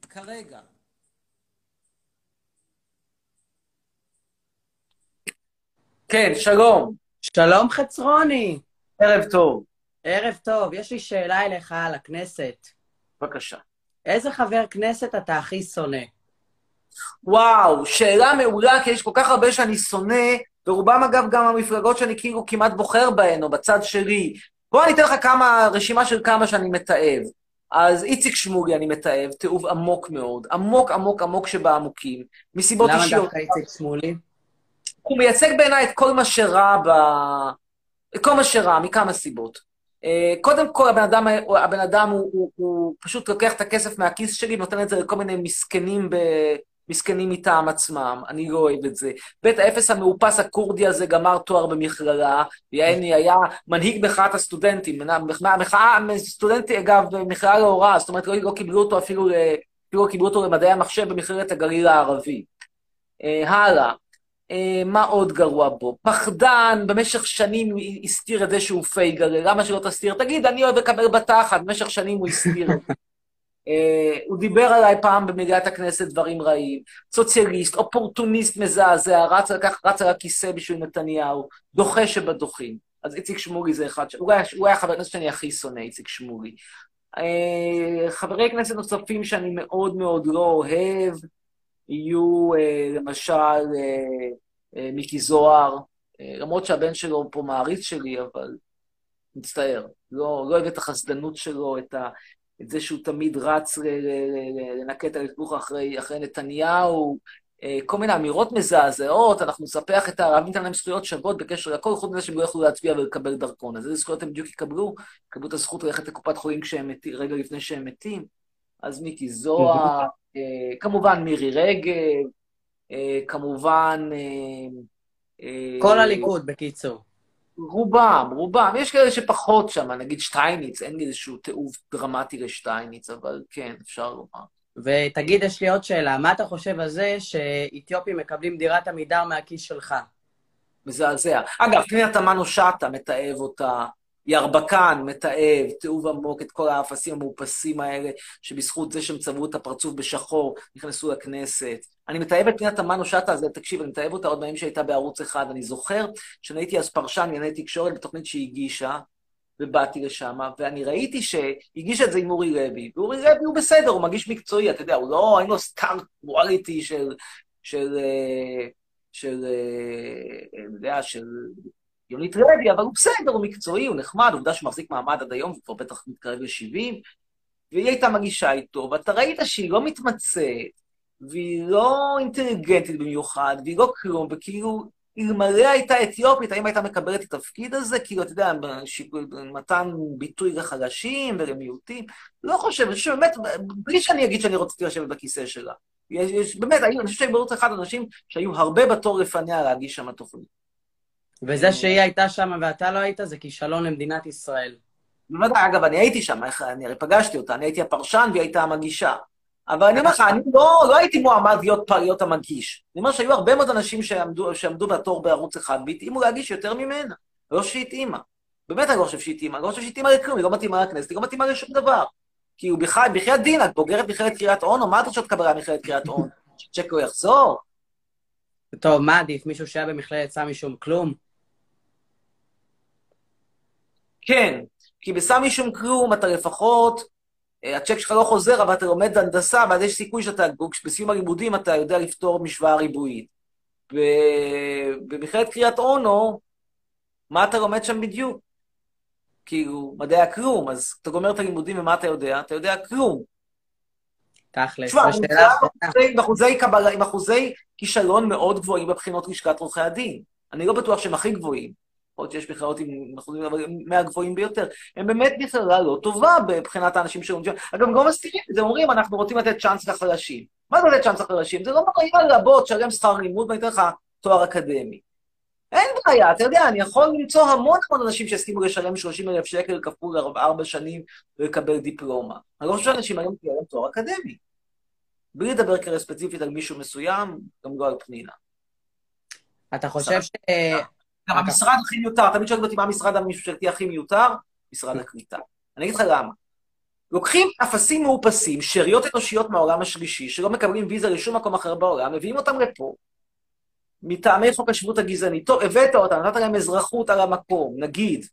כרגע. כן, שלום. שלום חצרוני. ערב טוב. ערב טוב, יש לי שאלה אליך על הכנסת. בבקשה. איזה חבר כנסת אתה הכי שונא? וואו, שאלה מעולה, כי יש כל כך הרבה שאני שונא, ורובם אגב גם המפלגות שאני כאילו כמעט בוחר בהן, או בצד שלי. בוא אני אתן לך כמה, רשימה של כמה שאני מתעב. אז איציק שמולי אני מתעב, תיעוב עמוק מאוד, עמוק עמוק עמוק שבעמוקים, מסיבות למה אישיות. דווקא איציק שמולי? הוא מייצג בעיניי את כל מה שרע ב... את כל מה שרע, מכמה סיבות. אה, קודם כל, הבן אדם, הבן אדם הוא, הוא, הוא פשוט לוקח את הכסף מהכיס שלי ונותן את זה לכל מיני מסכנים, ב... מסכנים מטעם עצמם. אני לא אוהב את זה. בית האפס המאופס הכורדי הזה גמר תואר במכללה, יעני היה מנהיג מחאת הסטודנטים. מחאה, מחאה, סטודנטי, אגב, מכללה להוראה, זאת אומרת, לא, לא קיבלו אותו אפילו. אפילו לא קיבלו אותו למדעי המחשב במכללת הגליל הערבי. אה, הלאה. אה, מה עוד גרוע בו? פחדן, במשך שנים הסתיר את זה שהוא פייגר, למה שלא תסתיר? תגיד, אני אוהב לקבל בתחת, במשך שנים הוא הסתיר. אה, הוא דיבר עליי פעם במליאת הכנסת דברים רעים. סוציאליסט, אופורטוניסט מזעזע, רץ, לקח, רץ על הכיסא בשביל נתניהו, דוחה שבדוחים. אז איציק שמולי זה אחד, ש... הוא, היה, הוא היה חבר הכנסת שאני הכי שונא, איציק שמולי. אה, חברי כנסת נוספים שאני מאוד מאוד לא אוהב, יהיו אה, למשל אה, אה, מיקי זוהר, למרות שהבן שלו פה מעריץ שלי, אבל מצטער. לא, לא אוהב את החסדנות שלו, את, ה, את זה שהוא תמיד רץ לנקה את הלכלוך אחרי, אחרי נתניהו, כל מיני אמירות מזעזעות, אנחנו נספח את הערבים, ניתן להם זכויות שוות בקשר לכל, חוץ מזה שהם לא יכלו להצביע ולקבל דרכון. אז איזה זכויות הם בדיוק יקבלו? יקבלו את הזכות ללכת לקופת חולים כשהם מתים, רגע לפני שהם מתים. אז מיקי זוהר, אה, כמובן מירי רגב, אה, כמובן... אה, כל הליכוד, בקיצור. רובם, רובם. יש כאלה שפחות שם, נגיד שטייניץ, אין לי איזשהו תיעוב דרמטי לשטייניץ, אבל כן, אפשר לומר. ותגיד, יש לי עוד שאלה, מה אתה חושב על זה שאתיופים מקבלים דירת עמידר מהכיס שלך? מזעזע. אגב, פנינה תמנו שטה מתעב אותה, ירבקן מתעב, תיעוב עמוק, את כל האפסים המאופסים האלה, שבזכות זה שהם צבעו את הפרצוף בשחור, נכנסו לכנסת. אני מתעב את פנינה תמנו שטה, אז תקשיב, אני מתעב אותה עוד בימים שהייתה בערוץ אחד. אני זוכר שאני הייתי אז פרשן לענייני תקשורת בתוכנית שהיא הגישה, ובאתי לשם, ואני ראיתי שהגיש את זה עם אורי לוי, ואורי לוי הוא בסדר, הוא מגיש מקצועי, אתה יודע, הוא לא, אין לו סטאר קואליטי של, של, אה, של, אה, אני יודע, של יונית לוי, אבל הוא בסדר, הוא מקצועי, הוא נחמד, עובדה שהוא מחזיק מעמד עד היום, הוא כבר בטח מתקרב ל-70, והיא הייתה מגישה איתו, ואתה ראית שהיא לא מתמצאת, והיא לא אינטליגנטית במיוחד, והיא לא כלום, וכאילו, אלמלא הייתה אתיופית, האם הייתה מקבלת את התפקיד הזה? כאילו, אתה יודע, מתן ביטוי לחלשים ולמיעוטים? לא חושב, אני חושב שבאמת, בלי שאני אגיד שאני רציתי לשבת בכיסא שלה. יש, יש, באמת, אני חושב שהיו בערוץ אחד אנשים שהיו הרבה בתור לפניה להגיש שם תוכנית. וזה שהיא הייתה שם ואתה לא היית, זה כישלון למדינת ישראל. בוודאי, אגב, אני הייתי שם, אני הרי פגשתי אותה, אני הייתי הפרשן והיא הייתה המגישה. אבל אני אומר לך, אני לא, לא הייתי מועמד להיות, להיות המגיש. אני אומר שהיו הרבה מאוד אנשים שעמדו, שעמדו בתור בערוץ אחד והתאימו להגיש יותר ממנה. לא שהתאימה. באמת אני לא חושב שהתאימה, אני לא חושב שהתאימה לכלום, היא לא מתאימה לכנסת, היא לא מתאימה לשום דבר. כי הוא בכלל, בחייאת דין, את בוגרת מכללת קריית אונו, מה הדרישות קבלה מכללת קריית אונו? שצ'ק לא יחזור? טוב, מה עדיף, מישהו שהיה במכללת סמי שום כלום? כן, כי בסמי שום כלום אתה לפחות, אה, הצ'ק שלך לא חוזר, אבל אתה לומד הנדסה, ואז יש סיכוי שאתה, בסיום הלימודים אתה יודע לפתור משוואה ריבועית. במכללת קריית אונו, מה אתה לומד שם בדיוק? כאילו, מדעי הכלום, אז אתה גומר את הלימודים ומה אתה יודע? אתה יודע כלום. תכלס, תשמע, עם אחוזי קבלה, עם אחוזי כישלון מאוד גבוהים בבחינות לשכת עורכי הדין. אני לא בטוח שהם הכי גבוהים. יכול להיות שיש מכללות עם אחוזים, הם מהגבוהים ביותר. הם באמת מכללה לא טובה מבחינת האנשים שלומדים. אגב, לא מסתירים את זה, אומרים, אנחנו רוצים לתת צ'אנס לחלשים. מה זה לתת צ'אנס לחלשים? זה לא אומר, יאללה, בוא, תשלם שכר לימוד ואני אתן לך תואר אקדמי. אין בעיה, אתה יודע, אני יכול למצוא המון המון אנשים שיסכימו לשלם 30 אלף שקל כפול ארבע שנים ולקבל דיפלומה. אני לא חושב שאנשים היום תהיה להם תואר אקדמי. בלי לדבר כרגע ספציפית על מישהו מסוים, גם לא על פנינה. אתה חושב ש... גם המשרד הכי מיותר, תמיד שואלים אותי מה המשרד הממשלתי הכי מיותר? משרד הקליטה. אני אגיד לך למה. לוקחים אפסים מאופסים, שאריות אנושיות מהעולם השלישי, שלא מקבלים ויזה לשום מקום אחר בעולם, מביאים אותם לפה, מטעמי חוק השבות הגזעני. טוב, הבאת אותם, נתת להם אזרחות על המקום, נגיד.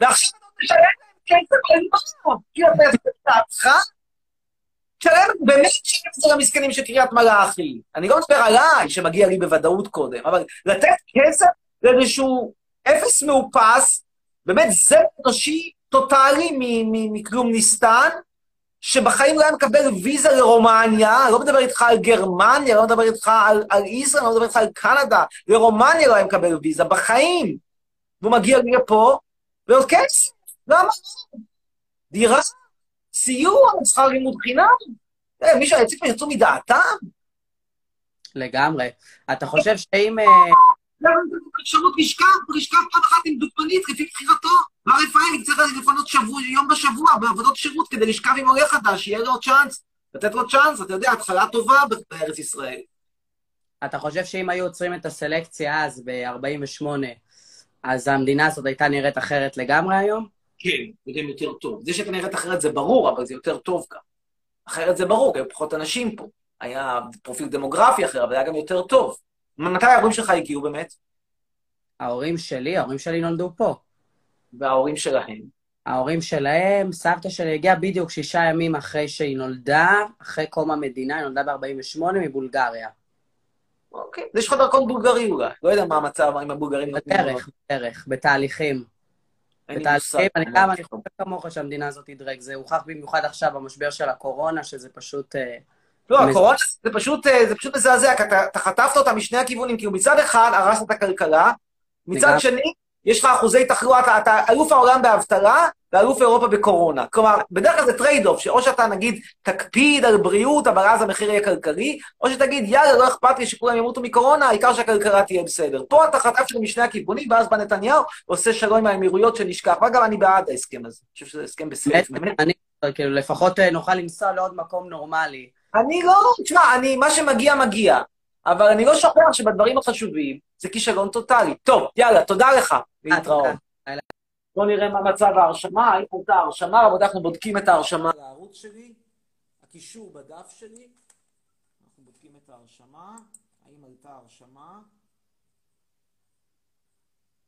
ועכשיו אתה משלם להם כסף מה? כי אתה עושה את דעתך? תשלם, באמת תשלם את זה למסכנים של קריית מלאכי. אני לא מדבר עליי, שמגיע לי בוודאות קודם, אבל לתת כסף לאיזשהו אפס מאופס, באמת זרם אנושי טוטאלי מ- מ- מכלומניסטן, שבחיים לא היה מקבל ויזה לרומניה, אני לא מדבר איתך על גרמניה, לא מדבר איתך על, על ישראל, לא מדבר איתך על קנדה, לרומניה לא היה מקבל ויזה, בחיים. והוא מגיע לפה, ועוד כסף, למה? דירה, סיוע, שכר לימוד חינם. אה, מישהו היציב יצאו מדעתם? לגמרי. אתה חושב שאם... אפשרות לשכב, לשכב פעם אחת עם דוגמנית לפי בחירתו? מר רפאלי צריך לפנות שבוע, יום בשבוע בעבודות שירות כדי לשכב עם עולה חדש, שיהיה לו צ'אנס, לתת לו צ'אנס, אתה יודע, התחלה טובה בארץ ישראל. אתה חושב שאם היו עוצרים את הסלקציה אז, ב-48, אז המדינה הזאת הייתה נראית אחרת לגמרי היום? כן, זה גם יותר טוב. זה שאתה נראית אחרת זה ברור, אבל זה יותר טוב גם. אחרת זה ברור, כי היו פחות אנשים פה. היה פרופיל דמוגרפי אחר, אבל היה גם יותר טוב. מתי ההורים שלך הגיעו באמת? ההורים שלי, ההורים שלי נולדו פה. וההורים שלהם. ההורים שלהם, סבתא שלי הגיעה בדיוק שישה ימים אחרי שהיא נולדה, אחרי קום המדינה, היא נולדה ב-48 מבולגריה. אוקיי. אז יש לך דרכון בולגרי אולי. לא יודע מה המצב, אם הבולגרים. בדרך, בדרך, בתהליכים. בתהליכים. אני גם, אני חושב כמוך שהמדינה הזאת תדרג. זה הוכח במיוחד עכשיו במשבר של הקורונה, שזה פשוט... אה, לא, הקורונה זה פשוט, אה, זה פשוט מזעזע, כי אתה חטפת אותה משני הכיוונים, כאילו מצד אחד הרסת את הכלכלה, מצד לגמרי. שני, יש לך אחוזי תחלואה, אתה, אתה אלוף העולם באבטלה, ואלוף אירופה בקורונה. כלומר, בדרך כלל זה trade-off, שאו שאתה נגיד תקפיד על בריאות, אבל אז המחיר יהיה כלכלי, או שתגיד, יאללה, לא אכפת לי שכולם ימותו מקורונה, העיקר שהכלכלה תהיה בסדר. פה אתה חטפת משני הכיוונים, ואז בא נתניהו, עושה שלום עם האמירויות שנשכח. ואגב, אני בעד ההסכם הזה. אני חושב שזה הסכם בסדר. אני, כאילו, לפחות אה, נוכל לנסוע לעוד מקום נורמלי. אני לא, תשמע, אני, מה שמגיע, מגיע. אבל אני לא שוכח שבדברים החשובים זה כישלון טוטאלי. טוב, יאללה, תודה לך. להתראות. תודה. בואו נראה מה מצב ההרשמה, האם הייתה הרשמה, רבותיי, אנחנו בודקים את ההרשמה. לערוץ שלי, הקישור בדף שלי, אנחנו בודקים את ההרשמה, האם עלתה הרשמה.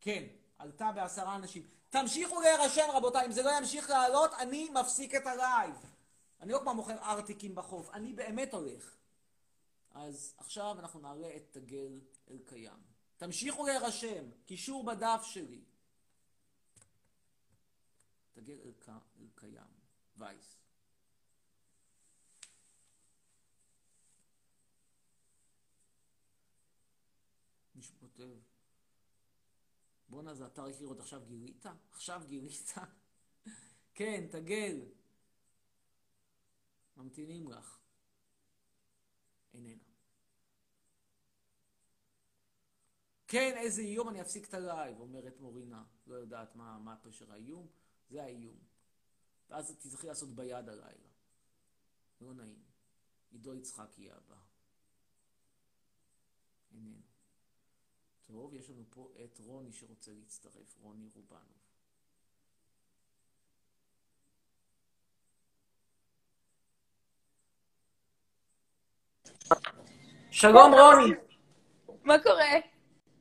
כן, עלתה בעשרה אנשים. תמשיכו להירשם, רבותיי, אם זה לא ימשיך לעלות, אני מפסיק את הלייב. אני לא כמו מוכר ארטיקים בחוף, אני באמת הולך. אז עכשיו אנחנו נעלה את תגל אל קיים. תמשיכו להירשם, קישור בדף שלי. תגל אל, ק... אל קיים, וייס. מישהו כותב, בואנה זה אתר היכרויות, עכשיו גילית? עכשיו גילית? כן, תגל. ממתינים לך. איננה. כן, איזה איום, אני אפסיק את הלייב, אומרת מורינה. לא יודעת מה, מה פשר האיום, זה האיום. ואז תצטרכי לעשות ביד הלילה. לא נעים. עידו יצחקי הבא. איננו. טוב, יש לנו פה את רוני שרוצה להצטרף, רוני רובנוב. שלום רוני, מה קורה?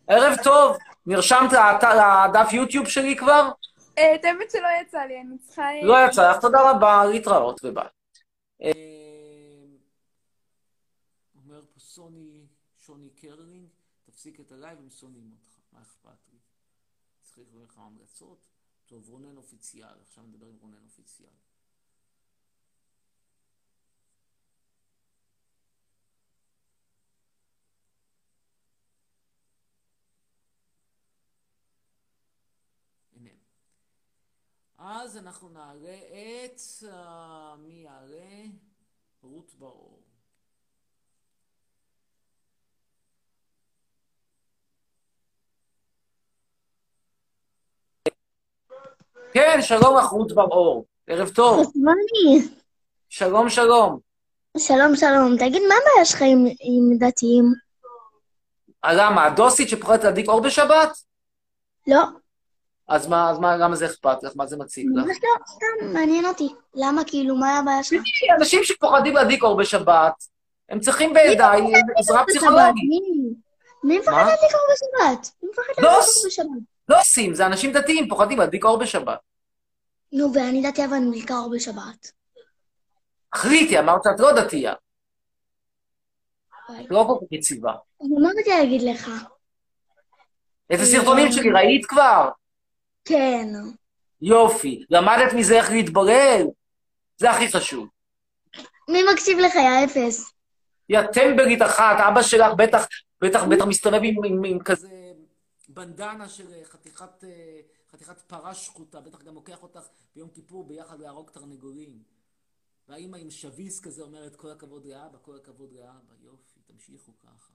ערב טוב. נרשמת לדף יוטיוב שלי כבר? אה, את האמת שלא יצא לי, אני צריכה... אה, לא יצא לך, תודה רבה, להתראות וביי. אה, אומר פה סוני, שוני קרלינג, תפסיק את הלייב, הם שונאים אותך, מה אכפת לי? צריך לקרוא לך המלצות? טוב, רונן official, עכשיו נדבר עם רונן official. איננו. אז אנחנו נעלה את... אה, מי יעלה? רות באור. כן, שלום לך, רות בר-אור. ערב טוב. חסמוני. שלום, שלום. שלום, שלום. תגיד, מה הבעיה שלך עם, עם דתיים? אה, למה, הדוסית שפוחדת להדליק אור בשבת? לא. אז מה, אז מה, למה זה אכפת לך? מה זה מציק לך? לא, סתם, מעניין אותי. למה, כאילו, מה הבעיה שלך? אנשים שפוחדים להדליק אור בשבת, הם צריכים בידיי עזרה פסיכולוגית. מי- מפחד? להדליק אור בשבת? מי מפחד. להדליק אור בשבת? לא עושים, זה אנשים דתיים, פוחדים להדליק אור בשבת. נו, ואני דתייה ואני מדליקה אור בשבת. אחריתי, אמרת שאת לא דתייה. לא כל כך יציבה. מה רציתי להגיד לך? את הסרטונים שלי ראית כבר? כן. יופי. למדת מזה איך להתברר? זה הכי חשוב. מי מקשיב לך, יא אפס? יא טמבלית אחת, אבא שלך בטח, בטח, בטח מסתובב עם, עם, עם כזה בנדנה של אה, חתיכת, אה, חתיכת פרה שחוטה, בטח גם לוקח אותך ביום כיפור ביחד להרוג תרנגולים. והאימא עם שביס כזה אומרת, כל הכבוד לאבא, כל הכבוד לאבא, יופי, תמשיכו ככה.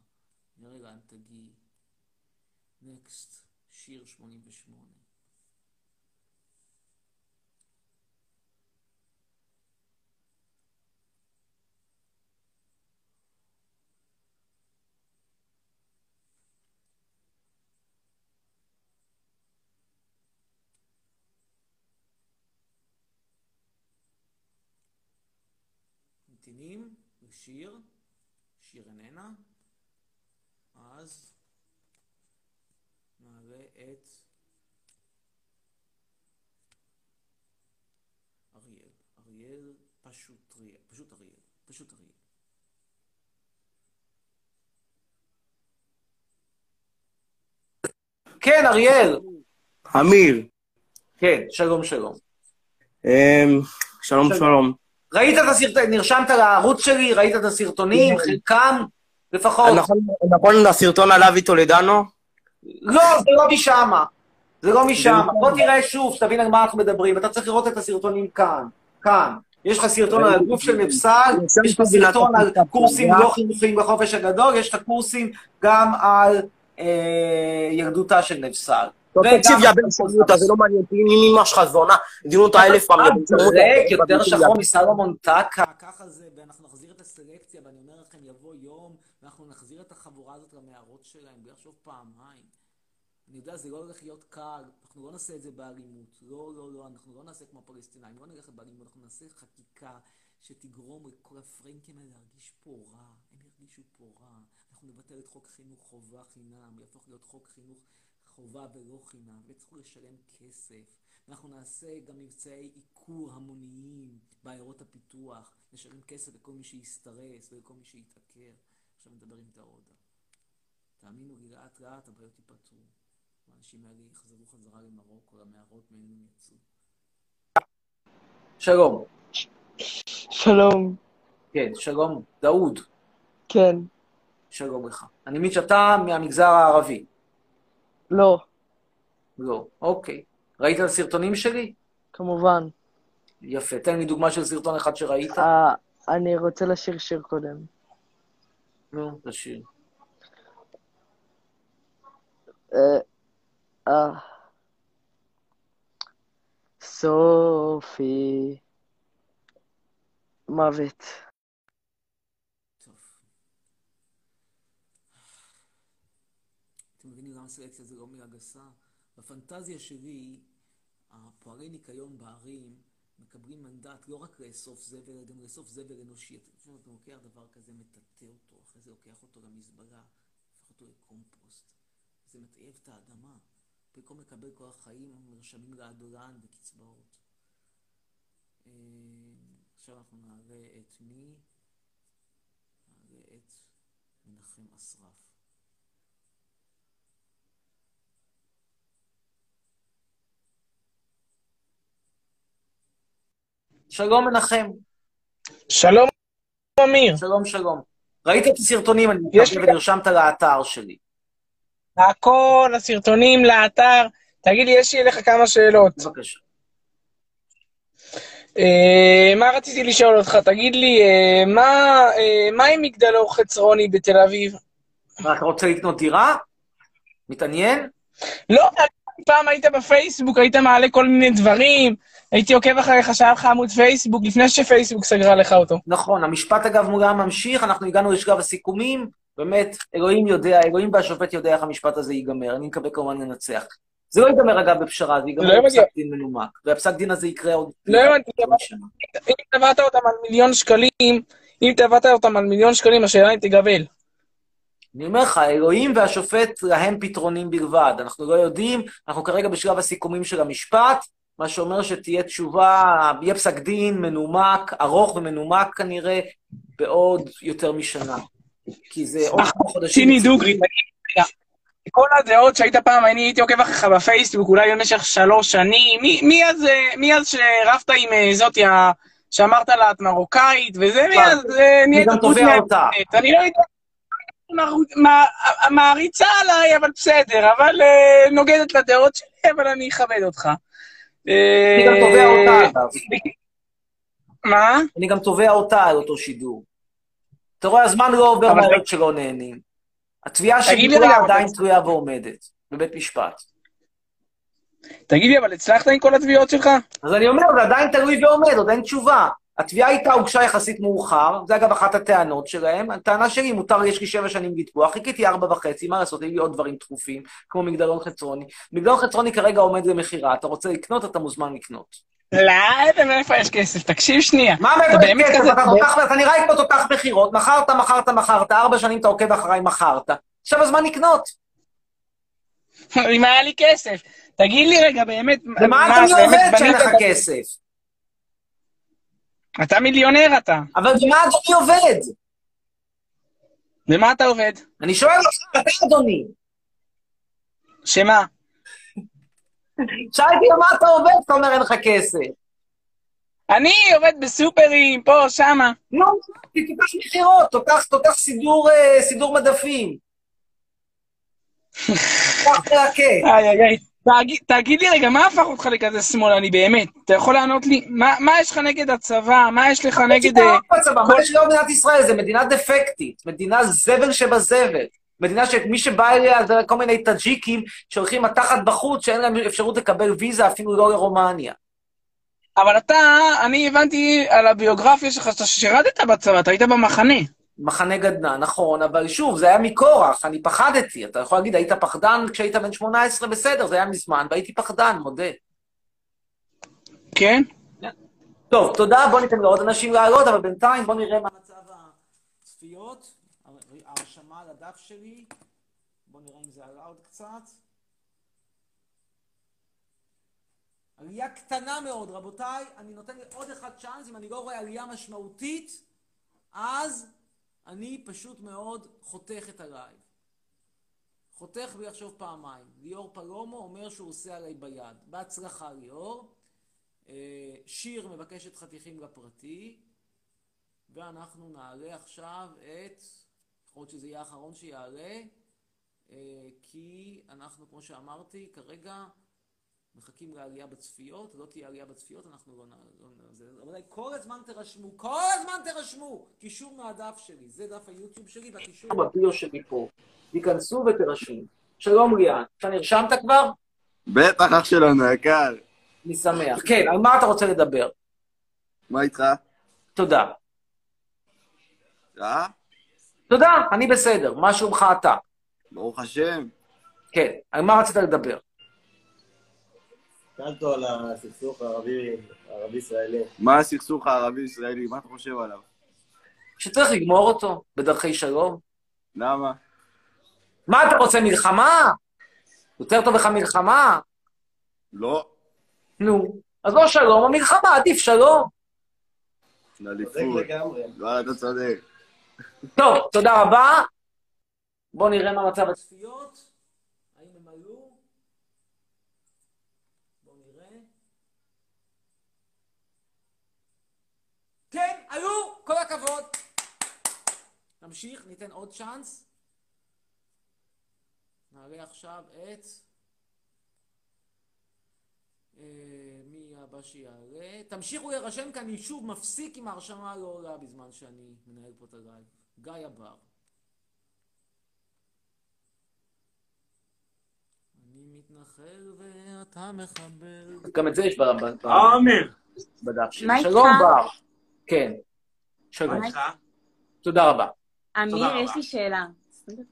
נראה לאן תגיעי. נקסט, שיר 88. ממתינים לשיר, שיר איננה, אז נעלה את אריאל. אריאל פשוט אריאל, פשוט אריאל, פשוט אריאל. כן, אריאל. אמיר, כן, שלום, שלום. אמ, שלום שלום. ראית את הסרטונים, נרשמת לערוץ שלי, ראית את הסרטונים, חלקם לפחות. נכון, נכון הסרטון על אבי טולדנו? לא, זה לא משמה. זה לא משם. בוא תראה שוב, שתבין על מה אנחנו מדברים. אתה צריך לראות את הסרטונים כאן, כאן. יש לך סרטון על הגוף של נפסל, יש לך סרטון על קורסים לא חינוכיים בחופש הגדול, יש לך קורסים גם על אה, ילדותה של נפסל. וגם- תקשיב, יא בן שרמוטה, זה לא מעניין אותי, אם אמא שלך זונה, דינו אותה אלף שרמוטה. ריק, יותר שחור מסלומון טקה. ככה זה, ואנחנו נחזיר את הסלקציה, ואני אומר לכם, יבוא יום, ואנחנו נחזיר את החבורה הזאת למערות שלהם, בלי לחשוב פעמיים. אני יודע, זה לא הולך להיות קל, אנחנו לא נעשה את זה באלימות. לא, לא, לא, אנחנו לא נעשה כמו הפלסטינאים, לא נלך באלימות, אנחנו נעשה חקיקה שתגרום לכל הפרנקים האלה להרגיש פה רע. הם ירגישו פה רע. אנחנו נבטל את חוק חינוך חובה חינם, יהפוך להיות חוק חינוך חובה ולא חינם, ויצטרכו לשלם כסף. ואנחנו נעשה גם מבצעי עיקור המוניים בעיירות הפיתוח, נשלם כסף לכל מי שיסתרס ולכל מי שיתעקר. עכשיו נדבר עם דאודה. תאמינו לי, לאט לאט הבעיות ייפתרו. האנשים האלה יחזרו חזרה למרוקו, למערות מהן הם יצאו. שלום. שלום, כן, שלום. דאוד, כן, שלום לך. אני מבין שאתה מהמגזר הערבי. לא, לא, אוקיי. ראית את הסרטונים שלי? כמובן. יפה. תן לי דוגמה של סרטון אחד שראית. אה, אני רוצה לשיר שיר קודם. נו, תשאיר. אה, אה. סופי. מוות. טוב. אתם מבינים למה סלקציה זה לא מילה גסה? בפנטזיה שלי, הפועלי ניקיון בערים מקבלים מנדט לא רק לאסוף זבל, אלא גם לאסוף זבל אנושי. אתה לפעמים אתה לוקח דבר כזה, מטאטא אותו, אחרי זה לוקח אותו למזבלה, הופך אותו לקומפוסט. זה מטייב את האדמה. במקום לקבל כל החיים, נרשמים לאדולן וקצבאות. אה, עכשיו אנחנו נעלה את מי? נעלה את מנחם אסרף. שלום מנחם. שלום, אמיר. שלום, שלום. ראית את הסרטונים, אני מקווה, ונרשמת לאתר שלי. הכל, הסרטונים לאתר. תגיד לי, יש לי אליך כמה שאלות. בבקשה. אה, מה רציתי לשאול אותך? תגיד לי, אה, מה, אה, מה עם מגדלור חצרוני בתל אביב? מה, אתה רוצה לקנות דירה? מתעניין? לא, פעם היית בפייסבוק, היית מעלה כל מיני דברים, הייתי עוקב אחריך שהיה לך עמוד פייסבוק, לפני שפייסבוק סגרה לך אותו. נכון, המשפט אגב מולם ממשיך, אנחנו הגענו לשלב הסיכומים, באמת, אלוהים יודע, אלוהים והשופט יודע איך המשפט הזה ייגמר, אני מקווה כמובן לנצח. זה לא ייגמר אגב בפשרה, זה ייגמר לא בפסק מגיע. דין מנומק, והפסק דין הזה יקרה עוד... לא הבנתי, אם תבעת אותם על מיליון שקלים, אם תבעת אותם על מיליון שקלים, השאלה אם תגבל. אני אומר לך, אלוהים והשופט להם פתרונים בלבד. אנחנו לא יודעים, אנחנו כרגע בשלב הסיכומים של המשפט, מה שאומר שתהיה תשובה, יהיה פסק דין מנומק, ארוך ומנומק כנראה, בעוד יותר משנה. כי זה עוד כמה חודשים. שיני דוגרי, כל הדעות שהיית פעם, אני הייתי עוקב אחריך בפייסבוק, אולי במשך שלוש שנים, מי- מי אז, מי אז שרבת עם אה, זאתי, שאמרת לה את מרוקאית, וזה, מי אז אה, נהיית גם תובע אותה. אני לא יודע, מה- מעריצה עליי, אבל בסדר, אבל אה, נוגדת לדעות שלי, אבל אני אכבד אותך. אני גם תובע אותה, אגב. מה? אני גם תובע אותה על אותו שידור. אתה רואה, הזמן לא עובר מהרגע שלא נהנים. התביעה רגע, עדיין תלויה ועומדת, בבית משפט. תגיד לי, אבל הצלחת עם כל התביעות שלך? אז אני אומר, זה עדיין תלוי ועומד, עוד אין תשובה. התביעה איתה הוגשה יחסית מאוחר, זה אגב אחת הטענות שלהם. הטענה שלי, מותר, יש לי שבע שנים לתבוע, חיכיתי ארבע וחצי, מה לעשות, היו לי עוד דברים דחופים, כמו מגדלון חצרוני. מגדלון חצרוני כרגע עומד למכירה, אתה רוצה לקנות, אתה מוזמן לקנות. לא, מאיפה יש כסף? תקשיב שנייה. מה אתה מאיפה יש כסף? אתה אתה נראה כמו תותח מכירות, מכרת, מכרת, מכרת, ארבע שנים אתה עוקב אחריי, מכרת. עכשיו הזמן לקנות. אם היה לי כסף. תגיד לי רגע, באמת, ומה אתה באמת עובד שאין לך כסף? אתה מיליונר אתה. אבל במה אדוני עובד? במה אתה עובד? אני שואל אותך, אתה אדוני. שמה? שאלתי במה אתה עובד, אתה אומר אין לך כסף. אני עובד בסופרים, פה, שמה. נו, תותח מכירות, תותח, סידור, אה, סידור מדפים. תותח מרקה. איי, איי, איי. תגיד- תגיד לי רגע, מה הפך אותך לכזה שמאלני באמת? אתה יכול לענות לי? מה מה יש לך נגד הצבא? מה יש לך נגד... אה, בצבא, מה יש לו במדינת ישראל? זה מדינה דפקטית, מדינה זבל שבזבל. מדינה שמי שבא אליה זה כל מיני טאג'יקים שהולכים מתחת בחוץ, שאין להם אפשרות לקבל ויזה אפילו לא לרומניה. אבל אתה, אני הבנתי על הביוגרפיה שלך שאתה שירתת בצבא, אתה היית במחנה. מחנה גדנ"ע, נכון, אבל שוב, זה היה מכורח, אני פחדתי. אתה יכול להגיד, היית פחדן כשהיית בן 18, בסדר, זה היה מזמן, והייתי פחדן, מודה. כן? טוב, תודה, בוא ניתן לעוד אנשים לעלות, אבל בינתיים בוא נראה מה מצב הצפיות, ההרשמה לדף שלי. בוא נראה אם זה עלה עוד קצת. עלייה קטנה מאוד, רבותיי, אני נותן לעוד אחד צ'אנס, אם אני לא רואה עלייה משמעותית, אז אני פשוט מאוד חותך את הלייב. חותך בלי לחשוב פעמיים. ליאור פלומו אומר שהוא עושה עליי ביד. בהצלחה, ליאור. אה, שיר מבקשת חתיכים לפרטי, ואנחנו נעלה עכשיו את, יכול להיות שזה יהיה האחרון שיעלה, אה, כי אנחנו, כמו שאמרתי, כרגע מחכים לעלייה בצפיות, לא תהיה עלייה בצפיות, אנחנו לא נעלה. לא נעלה. אבל כל הזמן תרשמו, כל הזמן תרשמו! קישור מהדף שלי, זה דף היוטיוב שלי, והקישור בביו שלי פה. תיכנסו ותרשמו. שלום ליאן, אתה נרשמת כבר? בטח, אח שלנו, יקר. אני שמח. כן, על מה אתה רוצה לדבר? מה איתך? תודה. אה? תודה, אני בסדר. מה שלומך אתה? ברוך השם. כן, על מה רצית לדבר? שאלת על הסכסוך הערבי- הערבי-ישראלי. מה הסכסוך הערבי-ישראלי? מה אתה חושב עליו? שצריך לגמור אותו בדרכי שלום. למה? מה אתה רוצה, מלחמה? יותר טוב לך מלחמה? לא. נו, אז לא שלום, או מלחמה, עדיף שלום. לאליפות. לגמרי. לא, אתה צודק. טוב, תודה רבה. בואו נראה מה מצב הצפיות. האם הם עלו? בואו נראה. כן, עלו! כל הכבוד. נמשיך, ניתן עוד צ'אנס. נעלה עכשיו את... אה, מי הבא שיעלה? תמשיכו להירשם כי אני שוב מפסיק עם ההרשמה הלא עולה בזמן שאני מנהל פה את הלייב. גיא הבר. אני מתנחל ואתה מחבר. גם את זה יש ב- ב- עמיר. בדף שלי. שלום בר. כן. שלום. איתך? תודה רבה. אמיר, יש לי שאלה.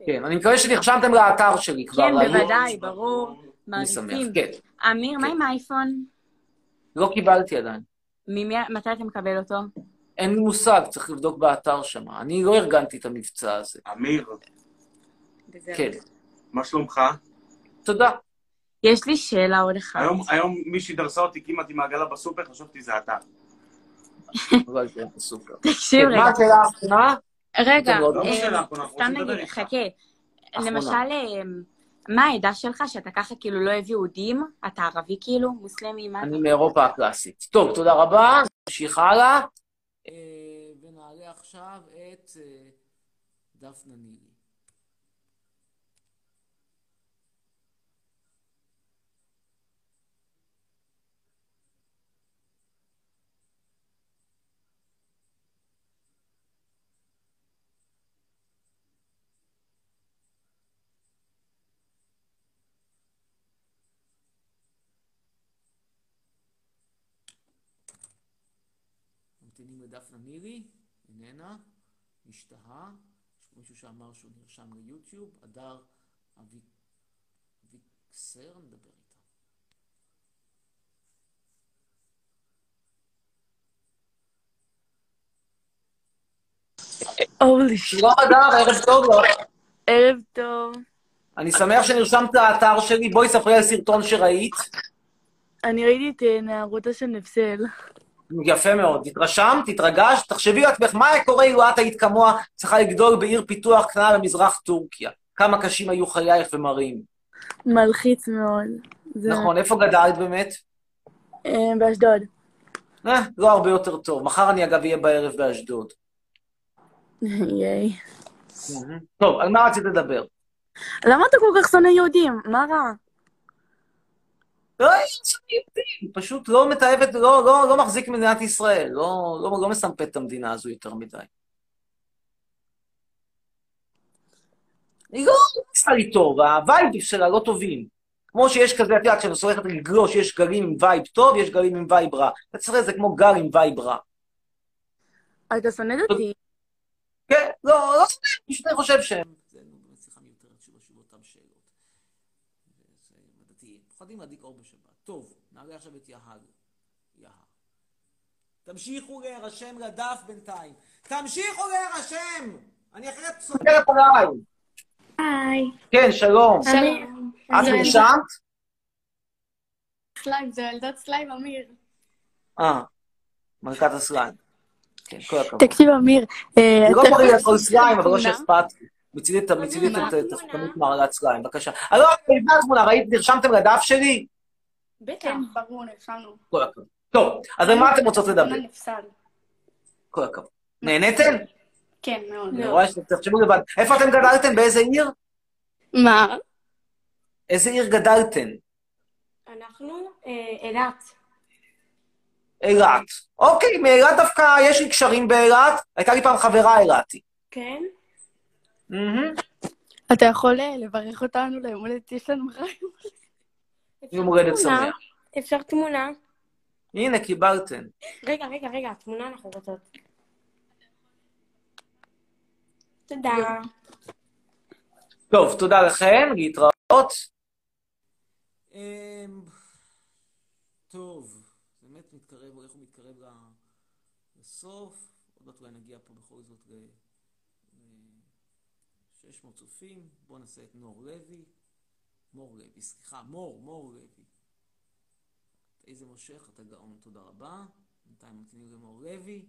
כן, אני מקווה שנרשמתם לאתר שלי כבר. כן. בוודאי, ברור. אני שמח, מעריצים. כן. אמיר, מה עם אייפון? לא קיבלתי עדיין. ממי- מתי אתה מקבל אותו? אין לי מושג, צריך לבדוק באתר שם. אני לא ארגנתי את המבצע הזה. אמיר. כן. מה שלומך? תודה. יש לי שאלה עוד אחת. היום, היום מישהי דרסה אותי כמעט עם העגלה בסופר, חשבתי זה אתה. תקשיב רגע. מה השאלה האחרונה? רגע, לא אה, אחרונה, אנחנו סתם נגיד. חכה. למשל, אה, מה העדה שלך, שאתה ככה כאילו לא אוהב יהודים? אתה ערבי כאילו? מוסלמי? מה? אני מאירופה הקלאסית. טוב, תודה רבה. נמשיך הלאה. אה, ונעלה עכשיו את אה, דפנה נילי. ממתינים לדפנה נילי, איננה, משתהה. יש פה מישהו שאמר שהוא נרשם ליוטיוב, הדר אביק- אביקסר, נדבר איתה. אורלי. שלום אדר, ערב טוב לך. ערב טוב. אני שמח שנרשמת לאתר שלי. בואי ספרי על סרטון שראית. אני ראיתי את אה, נערותה של נפסל. יפה מאוד. התרשמת? התרגשת? תחשבי לעצמך, מה היה קורה אילו את היית כמוה צריכה לגדול בעיר פיתוח קטנה במזרח טורקיה? כמה קשים היו חייך ומרים. מלחיץ מאוד. זה- נכון, איפה גדלת באמת? אה, באשדוד. אה, לא הרבה יותר טוב. מחר אני אגב אהיה בערב באשדוד. ייי. טוב, על מה רצית לדבר? למה אתה כל כך שונא יהודים? מה רע? לא, אני יהודי, פשוט לא מתעב את, לא, לא, לא מחזיק מדינת ישראל, לא, לא, לא מסמפט את המדינה הזו יותר מדי. היא לא עושה לי טוב, הווייבים שלה לא טובים. כמו שיש כזה, את יודעת, כשאני הולכת לגלוש, יש גלים עם vibe טוב, יש גלים עם vibe רע. אתה צריך זה כמו גל עם vibe רע. אתה שונא אותי. כן, לא, לא שונא, פשוט אני חושב שהם... פוחדים להדליק אור. טוב, נעלה עכשיו את יהל. יהל. תמשיכו להירשם לדף בינתיים. תמשיכו להירשם! אני אחרת סוגר. מסתכלת עליי. היי. כן, שלום. שלום. את נרשמת? סליים, זה ילדות סליים, אמיר. אה, מלכת הסליים. כן, כל הכבוד. תקשיב, אמיר. אה, זה לא יכול לאכול סליים, אבל לא? שאכפת לי. מצידי את תפקדות מעלת סליים, בבקשה. אה, לא, נרשמתם לדף שלי? בטח. כן, ברור, נרשמנו. כל הכבוד. טוב, אז על מה אתם רוצות לדבר? כל הכבוד. נהניתם? כן, מאוד. אני רואה שתחשבו לבד. איפה אתם גדלתם? באיזה עיר? מה? איזה עיר גדלתם? אנחנו אילת. אילת. אוקיי, מאילת דווקא יש לי קשרים באילת. הייתה לי פעם חברה אילתי. כן? אתה יכול אה, לברך אותנו ליום הולדת, יש לנו מחר יום הולדת. יום הולדת? שמח. אפשר תמונה? הנה, קיבלתם. רגע, רגע, רגע, תמונה אנחנו רוצות. תודה. טוב, תודה לכם, להתראות. אמ, טוב, באמת מתקרב, איך הוא מתקרב לסוף. עוד מעט אולי נגיע פה בכל זאת ל-600 צופים. בואו נעשה את נור לוי. מור לוי, סליחה, מור, מור לוי. איזה מושך, אתה גאון, תודה רבה. בינתיים ממתינים למור לוי.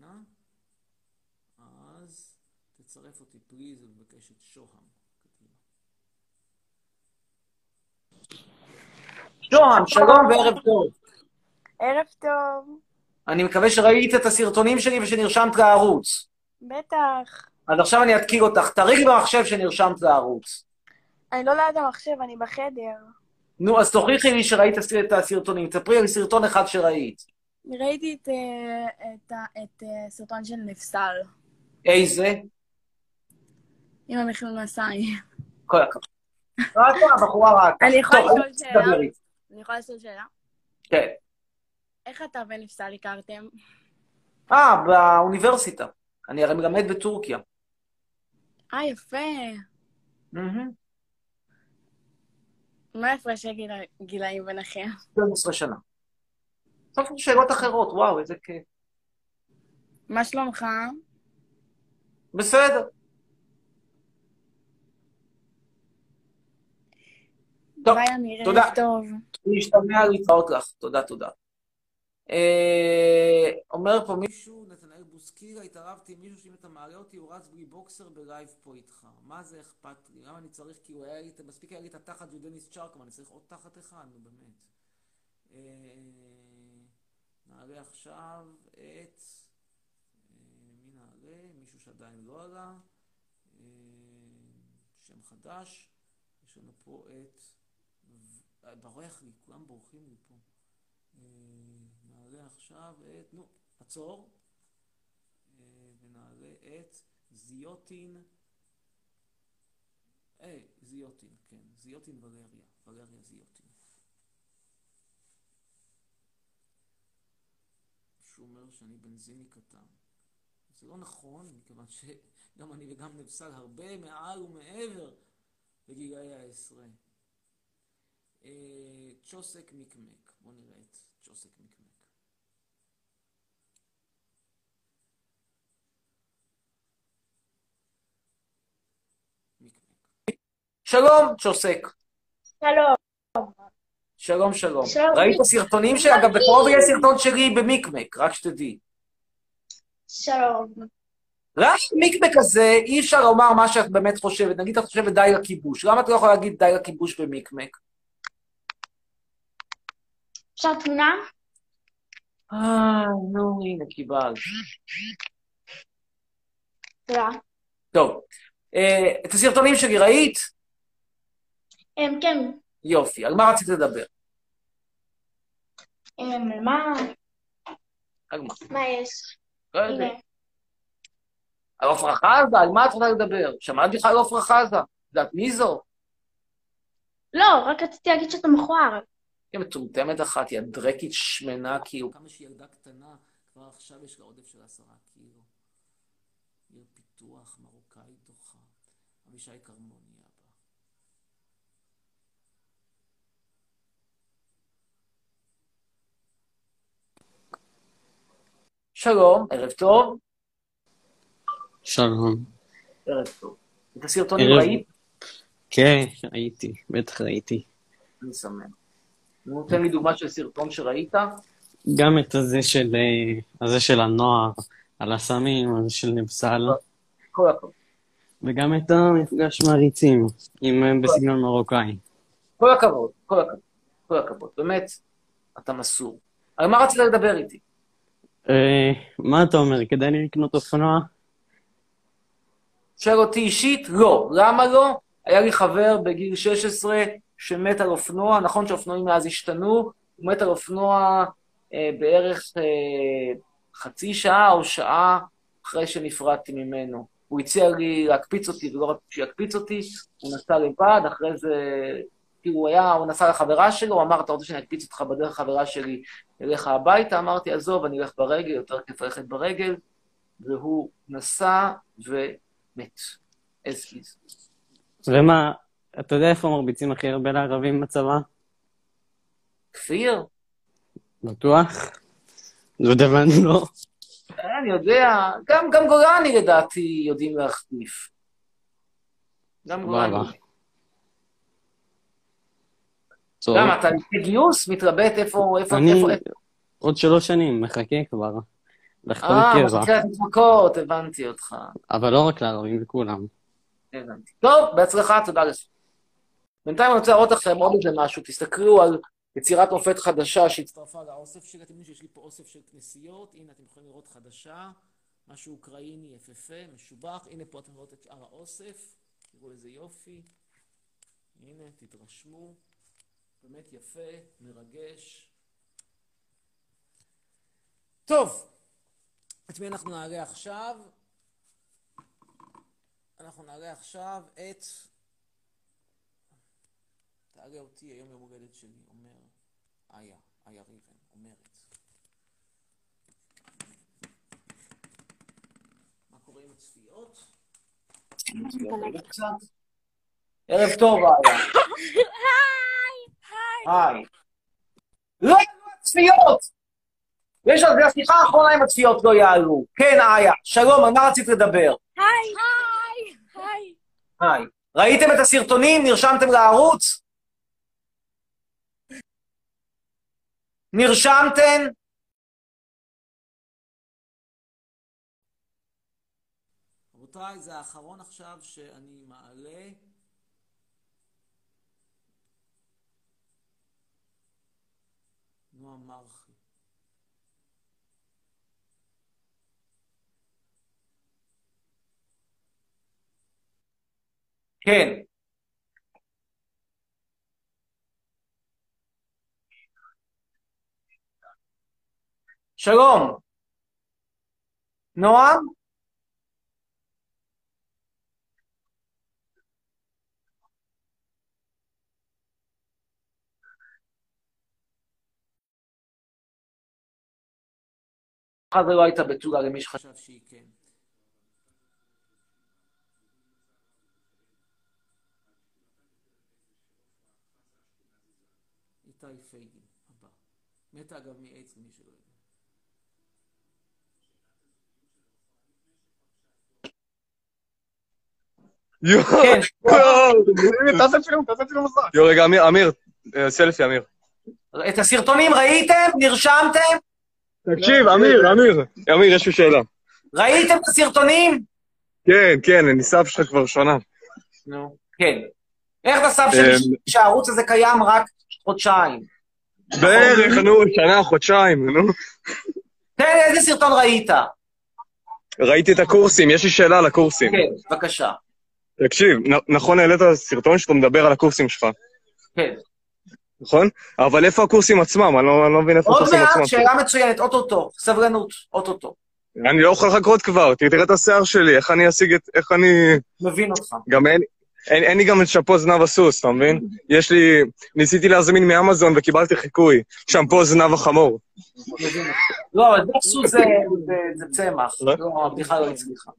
איננה. אז תצרף אותי פליז ובקש את שוהם. קדימה. שוהם, שלום וערב טוב. ערב טוב. אני מקווה שראית את הסרטונים שלי ושנרשמת לערוץ. בטח. אז עכשיו אני אתקיל אותך. תראי במחשב שנרשמת לערוץ. אני לא ליד המחשב, אני בחדר. נו, אז תוכיחי לי שראית את הסרטונים. תספרי על סרטון אחד שראית. ראיתי את, אה, את, ה- את אה, הסרטון של נפסל, איזה? עם המכנסיים. כל הכבוד. ראתה, בחורה ראתה. אני יכולה לשאול שאלה? אני יכולה לשאול שאלה? כן. איך אתה ונפסל הכרתם? אה, באוניברסיטה. אני הרי מלמד בטורקיה. אה, יפה. מה הפרש הגילאים ביניכם? 12 שנה. סוף שאלות אחרות, וואו, איזה כיף. מה שלומך? בסדר. טוב, ביי, אמיר, תודה. טוב. להשתמע, להתראות לך. תודה, תודה. אה, אומר פה מישהו, נתנאל בוסקילה, התערבתי עם מישהו שאם אתה מעלה אותי, הוא רץ בלי בוקסר בלייב פה איתך. מה זה אכפת לי? למה אני צריך, כאילו, היה לי, מספיק היה לי את התחת של דניס צ'רקמן, אני צריך עוד תחת אחד, נו באמת. אה, נעלה עכשיו את... אה, מי נעלה? מישהו שעדיין לא עלה. אה, שם חדש. יש לנו פה את... ברח לי, כולם בורחים לי פה. אה, נעלה עכשיו את... נו, עצור. אה, ונעלה את זיוטין. היי, זיוטין, כן. זיוטין ולריה. ולריה זיוטין. שהוא אומר שאני בנזיני קטן. זה לא נכון, מכיוון שגם אני וגם נפסל הרבה מעל ומעבר לגילאי העשרה. צ'וסק מקמק. בואו נראה את צ'וסק מקמק. שלום, צ'וסק. שלום. שלום, שלום. שלום. ראית סרטונים שלי? אגב, בקרוב יהיה סרטון שלי במיקמק, רק שתדעי. שלום. רק במיקמק הזה אי אפשר לומר מה שאת באמת חושבת. נגיד את חושבת די לכיבוש. למה את לא יכולה להגיד די לכיבוש במיקמק? אפשר תמונה? אה, נו, הנה, קיבלת. תודה. טוב. אה, את הסרטונים שלי ראית? אמ, כן. יופי. על מה רצית לדבר? אמ, על מה? על מה? מה יש? לא יודע. על עפרה חזה? על מה את רוצה לדבר? שמעת בכלל על עפרה חזה? יודעת מי זו? לא, רק רציתי להגיד שאתה מכוער. היא מטומטמת אחת, היא הדרקית שמנה כאילו. כמה שהיא ילדה קטנה, כבר עכשיו יש לה עודף של עשרה קילו. עיר פיתוח, מרוקאית דוחה. אבישי כרמוני אבא. שלום, ערב טוב. שלום. ערב טוב. את הסרטונים ראית? כן, ראיתי, בטח ראיתי. אני שמח. נו, תן לי דוגמה של סרטון שראית. גם את הזה של, אה, הזה של הנוער, על הסמים, הזה של נבסל, כל הכבוד. וגם את המפגש מעריצים, עם אה, בסגנון מרוקאי. כל הכבוד, כל הכבוד. כל הכבוד. באמת, אתה מסור. על מה רצית לדבר איתי? אה, מה אתה אומר, כדאי לי לקנות אופנוע? שואל אותי אישית? לא. למה לא? היה לי חבר בגיל 16 שמת על אופנוע, נכון שאופנועים מאז השתנו, הוא מת על אופנוע אה, בערך אה, חצי שעה או שעה אחרי שנפרדתי ממנו. הוא הציע לי להקפיץ אותי, ולא רק שיקפיץ אותי, הוא נסע לבד, אחרי זה, כאילו הוא היה, הוא נסע לחברה שלו, הוא אמר, אתה רוצה שאני אקפיץ אותך בדרך חברה שלי אליך הביתה? אמרתי, עזוב, אני אלך ברגל, יותר כיף ללכת ברגל, והוא נסע ומת. as is. ומה, אתה יודע איפה מרביצים הכי הרבה לערבים בצבא? כפיר? בטוח? זאת הבנו, לא? אני יודע, גם, גם גולני לדעתי יודעים להחטיף. גם גולני. למה, אתה לפני גיוס? מתלבט איפה, איפה, אני איפה, איפה? עוד שלוש שנים מחכה כבר לחתום אה, קבע, שנקרא להתמכות, הבנתי אותך. אבל לא רק לערבים, לכולם. הבנתי. טוב, בהצלחה, תודה לך. בינתיים אני רוצה להראות לכם עוד איזה משהו, תסתכלו על יצירת מופת חדשה שהצטרפה לאוסף שלי, אתם יודעים שיש לי פה אוסף של כנסיות, הנה אתם יכולים לראות חדשה, משהו אוקראיני יפהפה, משובח, הנה פה אתם רואים את שאר האוסף, תראו איזה יופי, הנה, תתרשמו, באמת יפה, מרגש. טוב, את מי אנחנו נעלה עכשיו? אנחנו נעלה עכשיו את... תעלה אותי, היום יום הולדת שלי, אומר איה, איה ריבן, אומרת. מה קורה עם הצפיות? ערב טוב, איה. היי. לא יעלו הצפיות! יש על זה השיחה האחרונה עם הצפיות לא יעלו. כן, איה. שלום, על מה רצית לדבר? היי. היי. היי. היי. ראיתם את הסרטונים? נרשמתם לערוץ? נרשמתם? רבותיי, זה האחרון עכשיו שאני מעלה. נועם מרחי. כן. שלום. נועם? אחד לא הייתה בתולה למי שחשב שהיא כן. איתי פייגין הבא. מתה אגב מאיידס למי שלא יודע. יואו, כן. תעשה צילום, תעשה צילום מסך. יואו, רגע, אמיר, אמיר, אה, סלפי, אמיר. את הסרטונים ראיתם? נרשמתם? תקשיב, אמיר, אמיר, אמיר, יש לי שאלה. ראיתם את הסרטונים? כן, כן, אני סב שלך כבר שנה. נו. כן. איך בסף שלי אמ, שהערוץ הזה קיים רק חודשיים? בערך, נו, שנה, חודשיים, נו. תן איזה סרטון ראית? ראיתי את הקורסים, יש לי שאלה על הקורסים. כן, בבקשה. תקשיב, נכון העלית סרטון שאתה מדבר על הקורסים שלך, כן. נכון? אבל איפה הקורסים עצמם? אני לא אני לא מבין איפה עוד הקורסים מעט, עצמם. שאלה מצוינת, אוטוטו. סבלנות, אוטוטו. אני לא יכול לחכות כבר, תראה את השיער שלי, איך אני אשיג את... איך אני... מבין אותך. גם אין... אין, אין לי גם את שמפו זנב הסוס, אתה מבין? יש לי... ניסיתי להזמין מאמזון וקיבלתי חיקוי. שמפו זנב החמור. לא, אבל דוקסו זה זה- זה צמח. לא, הבדיחה לא הצליחה.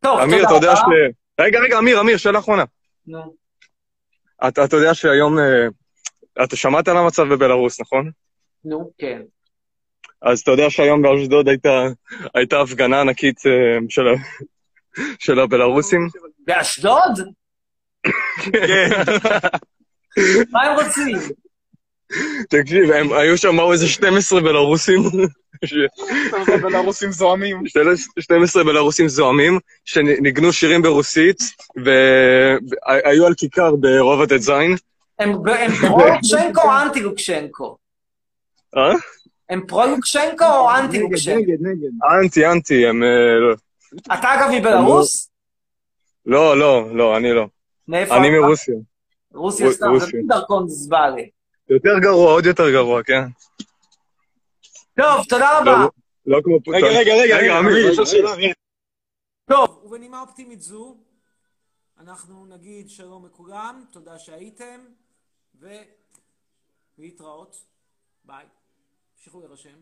טוב, אמיר, תודה אתה יודע רבה. ש... רגע, רגע, אמיר, אמיר, שאלה אחרונה. נו. אתה, אתה יודע שהיום... אה, אתה שמעת על המצב בבלארוס, נכון? נו, כן. אז אתה יודע שהיום באשדוד הייתה, הייתה הפגנה ענקית אה, של, של הבלארוסים? באשדוד? כן. מה הם רוצים? תקשיב, הם היו שם באו איזה 12 בלארוסים. בלרוסים זועמים. 12 בלארוסים זועמים, שניגנו שירים ברוסית, והיו על כיכר ברובע ט"ז. הם פרו-לוקשנקו או אנטי-לוקשנקו? אה? הם פרו-לוקשנקו או אנטי-לוקשנקו? אנטי, אנטי, הם... אה, לא. אתה אגב מבלרוס? לא, לא, לא, אני לא. מאיפה אני? מרוסיה. רוסיה רו- סתם, זה. דרכון זבאלה. יותר גרוע, עוד יותר גרוע, כן. טוב, תודה לא, רבה. לא כמו פוטון. רגע, רגע, רגע, רגע, אמיר, יש שאלה, אמיר. טוב, ובנימה אופטימית זו, אנחנו נגיד שלום לכולם, תודה שהייתם, ולהתראות. ביי. תמשיכו להירשם.